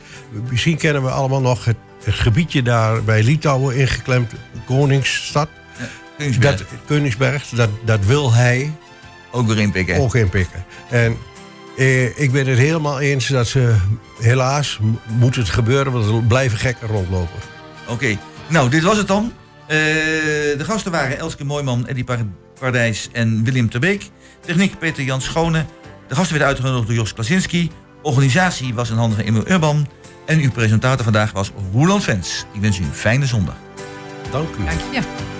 Misschien kennen we allemaal nog het, het gebiedje daar bij Litouwen ingeklemd, Koningsstad. Koningsberg. Dat, Koningsberg, dat, dat wil hij Ook weer inpikken. ook inpikken. En eh, ik ben het helemaal eens dat ze, helaas, moet het gebeuren, want er blijven gekken rondlopen. Oké, nou, dit was het dan. Eh, de gasten waren Elske Mooiman, Eddie Pardijs en Willem Terbeek. Techniek Peter Jan Schone. De gasten werden uitgenodigd door Jos Klasinski. Organisatie was in handen van Emil Urban. En uw presentator vandaag was Roland Vens. Ik wens u een fijne zondag. Dank u. Dank je.